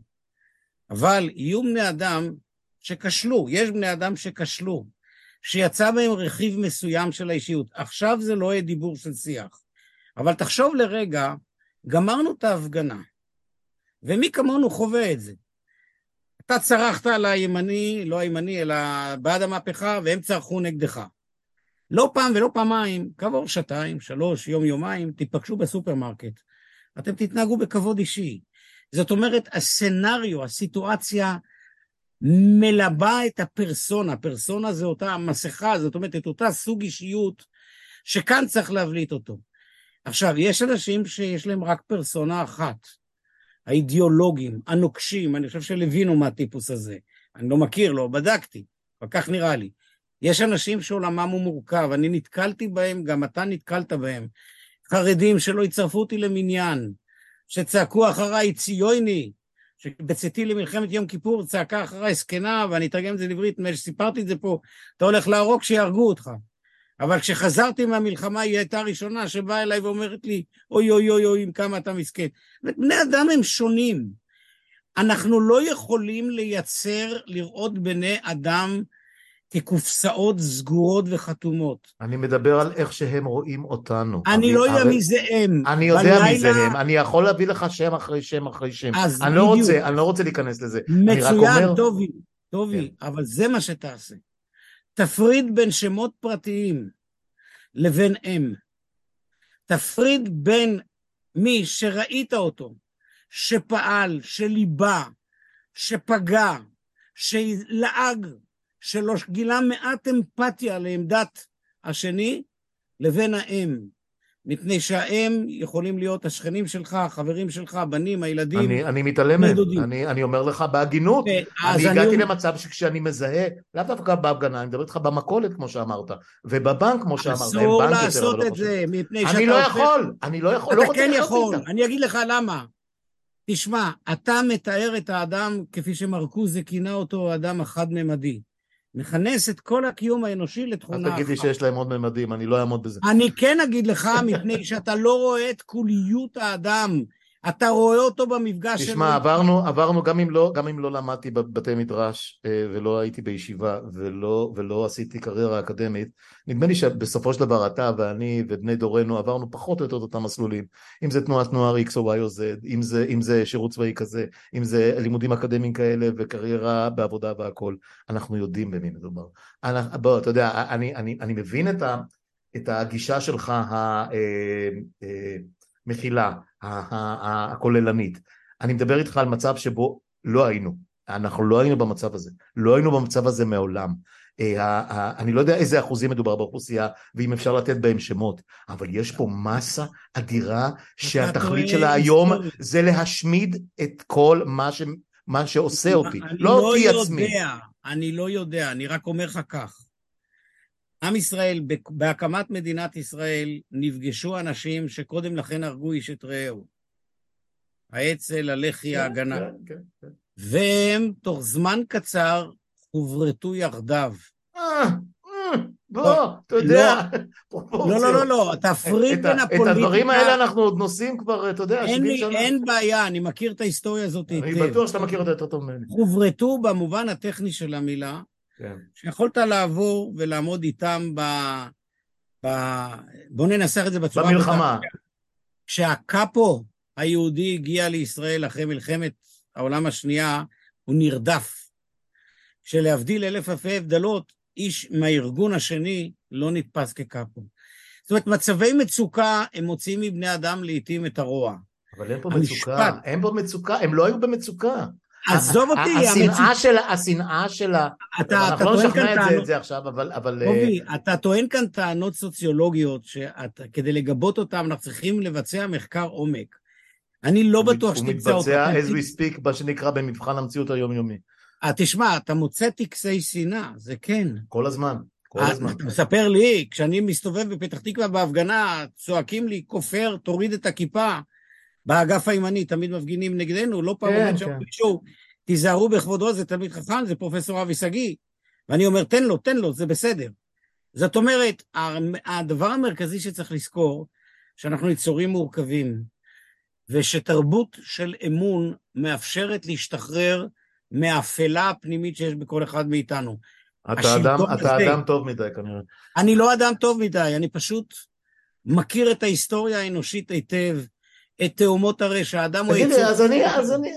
[SPEAKER 2] אבל יהיו בני אדם שכשלו, יש בני אדם שכשלו, שיצא בהם רכיב מסוים של האישיות. עכשיו זה לא יהיה דיבור של שיח. אבל תחשוב לרגע, גמרנו את ההפגנה, ומי כמונו חווה את זה? אתה צרחת על הימני, לא הימני, אלא בעד המהפכה, והם צרחו נגדך. לא פעם ולא פעמיים, כעבור שעתיים, שלוש, יום, יומיים, תיפגשו בסופרמרקט. אתם תתנהגו בכבוד אישי. זאת אומרת, הסצנריו, הסיטואציה, מלבה את הפרסונה. פרסונה זה אותה מסכה, זאת אומרת, את אותה סוג אישיות שכאן צריך להבליט אותו. עכשיו, יש אנשים שיש להם רק פרסונה אחת. האידיאולוגים, הנוקשים, אני חושב שלוין הוא מהטיפוס הזה. אני לא מכיר, לא בדקתי, אבל כך נראה לי. יש אנשים שעולמם הוא מורכב, אני נתקלתי בהם, גם אתה נתקלת בהם. חרדים שלא יצרפו אותי למניין, שצעקו אחריי ציוני, שבצאתי למלחמת יום כיפור צעקה אחריי זקנה, ואני אתרגם את זה לעברית, מפני שסיפרתי את זה פה, אתה הולך להרוג שיהרגו אותך. אבל כשחזרתי מהמלחמה, היא הייתה הראשונה שבאה אליי ואומרת לי, אוי אוי אוי אוי, עם כמה אתה מסכן. בני אדם הם שונים. אנחנו לא יכולים לייצר, לראות בני אדם כקופסאות סגורות וחתומות.
[SPEAKER 1] אני מדבר על איך שהם רואים אותנו.
[SPEAKER 2] אני לא יודע מי זה הם.
[SPEAKER 1] אני יודע מי זה הם, אני יכול להביא לך שם אחרי שם אחרי שם.
[SPEAKER 2] אז
[SPEAKER 1] אני לא. רוצה, אני לא רוצה להיכנס לזה. אני
[SPEAKER 2] מצוין,
[SPEAKER 1] אומר-
[SPEAKER 2] טובי, טובי, אבל זה מה שתעשה. תפריד בין שמות פרטיים לבין אם. תפריד בין מי שראית אותו, שפעל, שליבה, שפגע, שלעג, שלא גילה מעט אמפתיה לעמדת השני, לבין האם. מפני שהאם יכולים להיות השכנים שלך, החברים שלך, הבנים, הילדים.
[SPEAKER 1] אני, אני מתעלם מהם. אני, אני אומר לך בהגינות,
[SPEAKER 2] אז
[SPEAKER 1] אני הגעתי
[SPEAKER 2] אומר-
[SPEAKER 1] למצב שכשאני מזהה, לאו דווקא בהפגנה, אני מדבר איתך במכולת כמו שאמרת, ובבנק כמו שאמרת,
[SPEAKER 2] אסור
[SPEAKER 1] יותר,
[SPEAKER 2] לעשות
[SPEAKER 1] אבל לא
[SPEAKER 2] את
[SPEAKER 1] חשוב.
[SPEAKER 2] זה, מפני שאתה...
[SPEAKER 1] אני לא
[SPEAKER 2] הופך-
[SPEAKER 1] יכול, אני לא יכול, לא
[SPEAKER 2] אתה
[SPEAKER 1] רוצה
[SPEAKER 2] כן יכול,
[SPEAKER 1] איתם.
[SPEAKER 2] אני אגיד לך למה. תשמע, אתה מתאר את האדם כפי שמרקוזה כינה אותו האדם החד-ממדי. מכנס את כל הקיום האנושי
[SPEAKER 1] אל
[SPEAKER 2] לתכונה
[SPEAKER 1] תגיד לי
[SPEAKER 2] אחת.
[SPEAKER 1] שיש להם עוד ממדים, אני לא אעמוד בזה.
[SPEAKER 2] אני כן אגיד לך, מפני שאתה לא רואה את כוליות האדם. אתה רואה אותו במפגש שלו.
[SPEAKER 1] תשמע, עברנו, עברנו גם אם לא, גם אם לא למדתי בבתי מדרש אה, ולא הייתי בישיבה ולא, ולא עשיתי קריירה אקדמית, נדמה לי שבסופו של דבר אתה ואני ובני דורנו עברנו פחות או יותר את אותם מסלולים, אם זה תנועת נוער X או Y או Z, אם זה, אם זה שירות צבאי כזה, אם זה לימודים אקדמיים כאלה וקריירה בעבודה והכל, אנחנו יודעים במי מדובר. אנחנו, בוא, אתה יודע, אני, אני, אני מבין את, ה, את הגישה שלך המכילה, הכוללנית. אני מדבר איתך על מצב שבו לא היינו, אנחנו לא היינו במצב הזה, לא היינו במצב הזה מעולם. אה, אני לא יודע איזה אחוזים מדובר באוכלוסייה ואם אפשר לתת בהם שמות, אבל יש פה מסה אדירה שהתכלית שלה היום. זה להשמיד את כל מה, ש... מה שעושה אותי,
[SPEAKER 2] אני
[SPEAKER 1] לא אותי עצמי.
[SPEAKER 2] אני לא יודע, אני רק אומר לך כך. עם ישראל, בהקמת מדינת ישראל, נפגשו אנשים שקודם לכן הרגו איש את רעהו. האצ"ל, הלח"י, ההגנה.
[SPEAKER 1] כן, כן, כן.
[SPEAKER 2] והם, תוך זמן קצר, הוברטו יחדיו.
[SPEAKER 1] אה, אה, בוא, אתה יודע,
[SPEAKER 2] לא, לא, לא, לא, תפריד
[SPEAKER 1] את
[SPEAKER 2] בין הפוליטיקה...
[SPEAKER 1] את הדברים האלה אנחנו עוד נוסעים כבר, אתה יודע,
[SPEAKER 2] אין
[SPEAKER 1] 70
[SPEAKER 2] לי,
[SPEAKER 1] שנה.
[SPEAKER 2] אין בעיה, אני מכיר את ההיסטוריה הזאת
[SPEAKER 1] אני
[SPEAKER 2] היטב.
[SPEAKER 1] בטוח שאתה מכיר אותה יותר טוב ממני.
[SPEAKER 2] הוברטו במובן הטכני של המילה,
[SPEAKER 1] כן.
[SPEAKER 2] שיכולת לעבור ולעמוד איתם ב... ב... בואו ננסח את זה בצורה...
[SPEAKER 1] במלחמה.
[SPEAKER 2] כשהקאפו היהודי הגיע לישראל אחרי מלחמת העולם השנייה, הוא נרדף. שלהבדיל אלף אלפי הבדלות, איש מהארגון השני לא נתפס כקאפו. זאת אומרת, מצבי מצוקה הם מוציאים מבני אדם לעתים את הרוע.
[SPEAKER 1] אבל אין פה
[SPEAKER 2] המשפט.
[SPEAKER 1] מצוקה, אין פה מצוקה, הם לא היו במצוקה.
[SPEAKER 2] עזוב אותי,
[SPEAKER 1] ה- השנאה. שלה, השנאה שלה,
[SPEAKER 2] אתה, אתה
[SPEAKER 1] אנחנו לא
[SPEAKER 2] טוען
[SPEAKER 1] נשכנע
[SPEAKER 2] כאן
[SPEAKER 1] את זה-
[SPEAKER 2] טענות...
[SPEAKER 1] את זה עכשיו, אבל, אבל, אה,
[SPEAKER 2] קובי, אתה טוען כאן טענות סוציולוגיות, שכדי לגבות אותן אנחנו צריכים לבצע מחקר עומק. אני לא
[SPEAKER 1] הוא
[SPEAKER 2] בטוח
[SPEAKER 1] הוא
[SPEAKER 2] שתמצא אותו.
[SPEAKER 1] מתבצע as we speak, מה שנקרא במבחן המציאות היומיומי.
[SPEAKER 2] אה, תשמע, אתה מוצא טקסי שנאה, זה כן.
[SPEAKER 1] כל הזמן,
[SPEAKER 2] אה,
[SPEAKER 1] הזמן.
[SPEAKER 2] אתה מספר לי, כשאני מסתובב בפתח תקווה בהפגנה, צועקים לי, כופר, תוריד את הכיפה. באגף הימני תמיד מפגינים נגדנו, לא פעם
[SPEAKER 1] כן,
[SPEAKER 2] עומד שם
[SPEAKER 1] כן.
[SPEAKER 2] מישהו, תיזהרו בכבודו, זה תלמיד חכם, זה פרופסור אבי שגיא. ואני אומר, תן לו, תן לו, זה בסדר. זאת אומרת, הדבר המרכזי שצריך לזכור, שאנחנו יצורים מורכבים, ושתרבות של אמון מאפשרת להשתחרר מהאפלה הפנימית שיש בכל אחד מאיתנו.
[SPEAKER 1] אתה אדם, אתה
[SPEAKER 2] הזה-
[SPEAKER 1] אדם טוב מדי כנראה.
[SPEAKER 2] אני לא אדם טוב מדי, אני פשוט מכיר את ההיסטוריה האנושית היטב, את תאומות הרשע, האדם הוא
[SPEAKER 1] תגיד לי,
[SPEAKER 2] יצור...
[SPEAKER 1] אז אני, אז אני,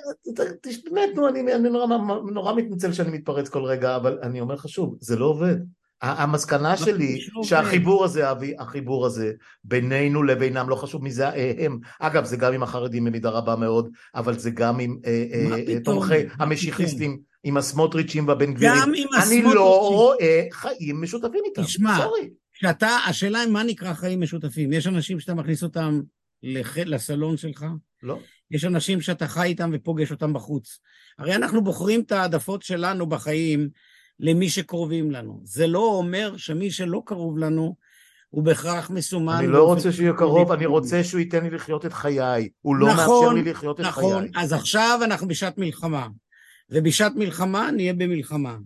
[SPEAKER 1] באמת, נו, אני אני נורא נורא מתנצל שאני מתפרץ כל רגע, אבל אני אומר לך שוב, זה לא עובד. המסקנה שלי,
[SPEAKER 2] זה לא?
[SPEAKER 1] שהחיבור הזה, אבי, החיבור הזה, בינינו לבינם, לא חשוב מי זה הם, אגב, זה גם עם החרדים במידה רבה מאוד, אבל זה גם עם אה, אה,
[SPEAKER 2] פתאום?
[SPEAKER 1] תומכי המשיחיסטים, עם הסמוטריצ'ים והבן גבירים.
[SPEAKER 2] גם עם
[SPEAKER 1] אני
[SPEAKER 2] הסמוטריצ'ים.
[SPEAKER 1] לא רואה חיים משותפים איתם,
[SPEAKER 2] תשמע,
[SPEAKER 1] סורי.
[SPEAKER 2] שאתה, השאלה היא מה נקרא חיים משותפים. יש אנשים שאתה מכניס אותם לח... לסלון שלך,
[SPEAKER 1] לא.
[SPEAKER 2] יש אנשים שאתה חי איתם ופוגש אותם בחוץ. הרי אנחנו בוחרים את העדפות שלנו בחיים למי שקרובים לנו. זה לא אומר שמי שלא קרוב לנו הוא בהכרח מסומן.
[SPEAKER 1] אני לא רוצה שיהיה קרוב, אני. רוצה שהוא ייתן לי לחיות את חיי. הוא לא
[SPEAKER 2] נכון,
[SPEAKER 1] מאפשר לי לחיות את
[SPEAKER 2] נכון,
[SPEAKER 1] חיי.
[SPEAKER 2] אז עכשיו אנחנו בשעת מלחמה, ובשעת מלחמה נהיה במלחמה.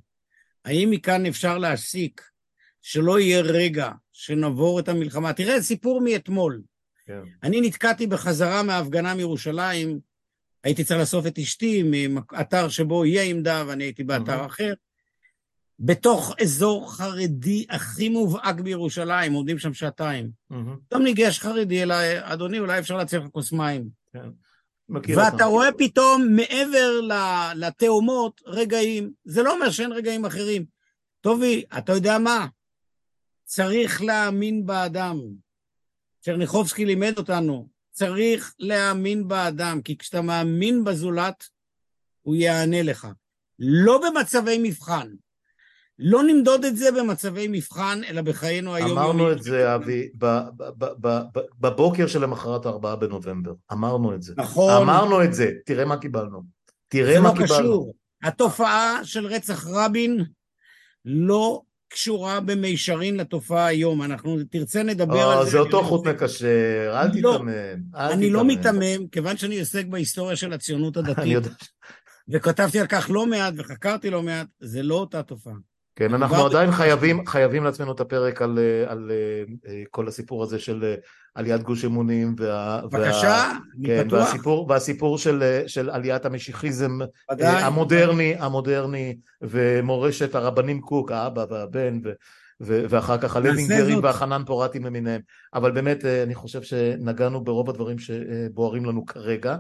[SPEAKER 2] האם מכאן אפשר להסיק שלא יהיה רגע שנעבור את המלחמה? תראה, סיפור מאתמול.
[SPEAKER 1] כן.
[SPEAKER 2] אני נתקעתי בחזרה מההפגנה מירושלים הייתי צריך לאסוף את אשתי מאתר שבו היא העמדה ואני הייתי באתר אחר. בתוך אזור חרדי הכי מובהק בירושלים, עומדים שם שעתיים. פתאום ניגש חרדי אליי, אדוני, אולי אפשר להציע לך כוס מים. כן. ואתה רואה פתאום מעבר לתאומות רגעים, זה לא אומר שאין רגעים אחרים. טובי, אתה יודע מה? צריך להאמין באדם. צ'רניחובסקי לימד אותנו, צריך להאמין באדם, כי כשאתה מאמין בזולת, הוא יענה לך. לא במצבי מבחן. לא נמדוד את זה במצבי מבחן, אלא בחיינו היום.
[SPEAKER 1] אמרנו את זה, אבי, בבוקר של למחרת הארבעה בנובמבר. אמרנו את זה.
[SPEAKER 2] נכון.
[SPEAKER 1] אמרנו את זה. תראה מה קיבלנו. תראה מה קיבלנו. זה לא קשור.
[SPEAKER 2] התופעה של רצח רבין לא קשורה במישרין לתופעה היום. אנחנו תרצה נדבר
[SPEAKER 1] או,
[SPEAKER 2] על
[SPEAKER 1] אה, זה. זה אותו חוט מקשר, אל לא, תיתמם.
[SPEAKER 2] אני לא מיתמם, כיוון שאני עוסק בהיסטוריה של הציונות הדתית. אני יודע. וכתבתי על כך לא מעט וחקרתי לא מעט, זה לא אותה תופעה.
[SPEAKER 1] כן, אנחנו עדיין חייבים, חייבים לעצמנו את הפרק על, על על כל הסיפור הזה של עליית גוש אמונים.
[SPEAKER 2] וה, בבקשה, וה, אני כן, פתוח.
[SPEAKER 1] והסיפור, והסיפור של, של עליית המשיחיזם עדיין, המודרני. המודרני, ומורשת הרבנים קוק, האבא והבן, ו, ו, ואחר כך הלוינגרים והחנן פורטים למיניהם. אבל באמת, אני חושב שנגענו ברוב הדברים שבוערים לנו כרגע.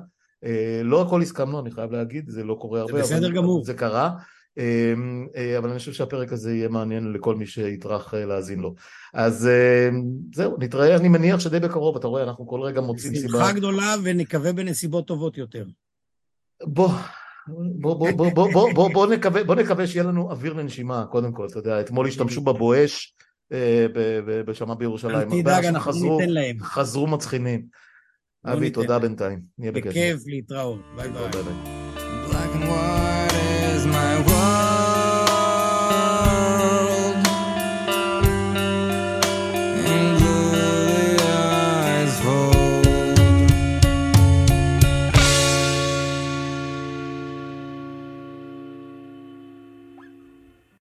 [SPEAKER 1] לא הכל הסכמנו, אני חייב להגיד, זה לא קורה הרבה,
[SPEAKER 2] זה בסדר גמור.
[SPEAKER 1] זה קרה. אמ, אה, אבל אני חושב שהפרק הזה יהיה מעניין לכל מי שיטרח אה, להאזין לו. אז אמ, זהו, נתראה, אני מניח שדי בקרוב, אתה רואה, אנחנו כל רגע מוצאים סיבה.
[SPEAKER 2] שמחה גדולה ונקווה בנסיבות טובות יותר.
[SPEAKER 1] בוא. בוא, נקווה, שיהיה לנו אוויר לנשימה, קודם כל, אתה יודע, אתמול השתמשו בבואש אה, בשמה בירושלים.
[SPEAKER 2] אל תדאג, אנחנו חזרו, ניתן להם.
[SPEAKER 1] חזרו מצחינים. לא אבי, תודה בינתיים,
[SPEAKER 2] נהיה בכיף. בכיף, להתראות, ביי ביי. my world.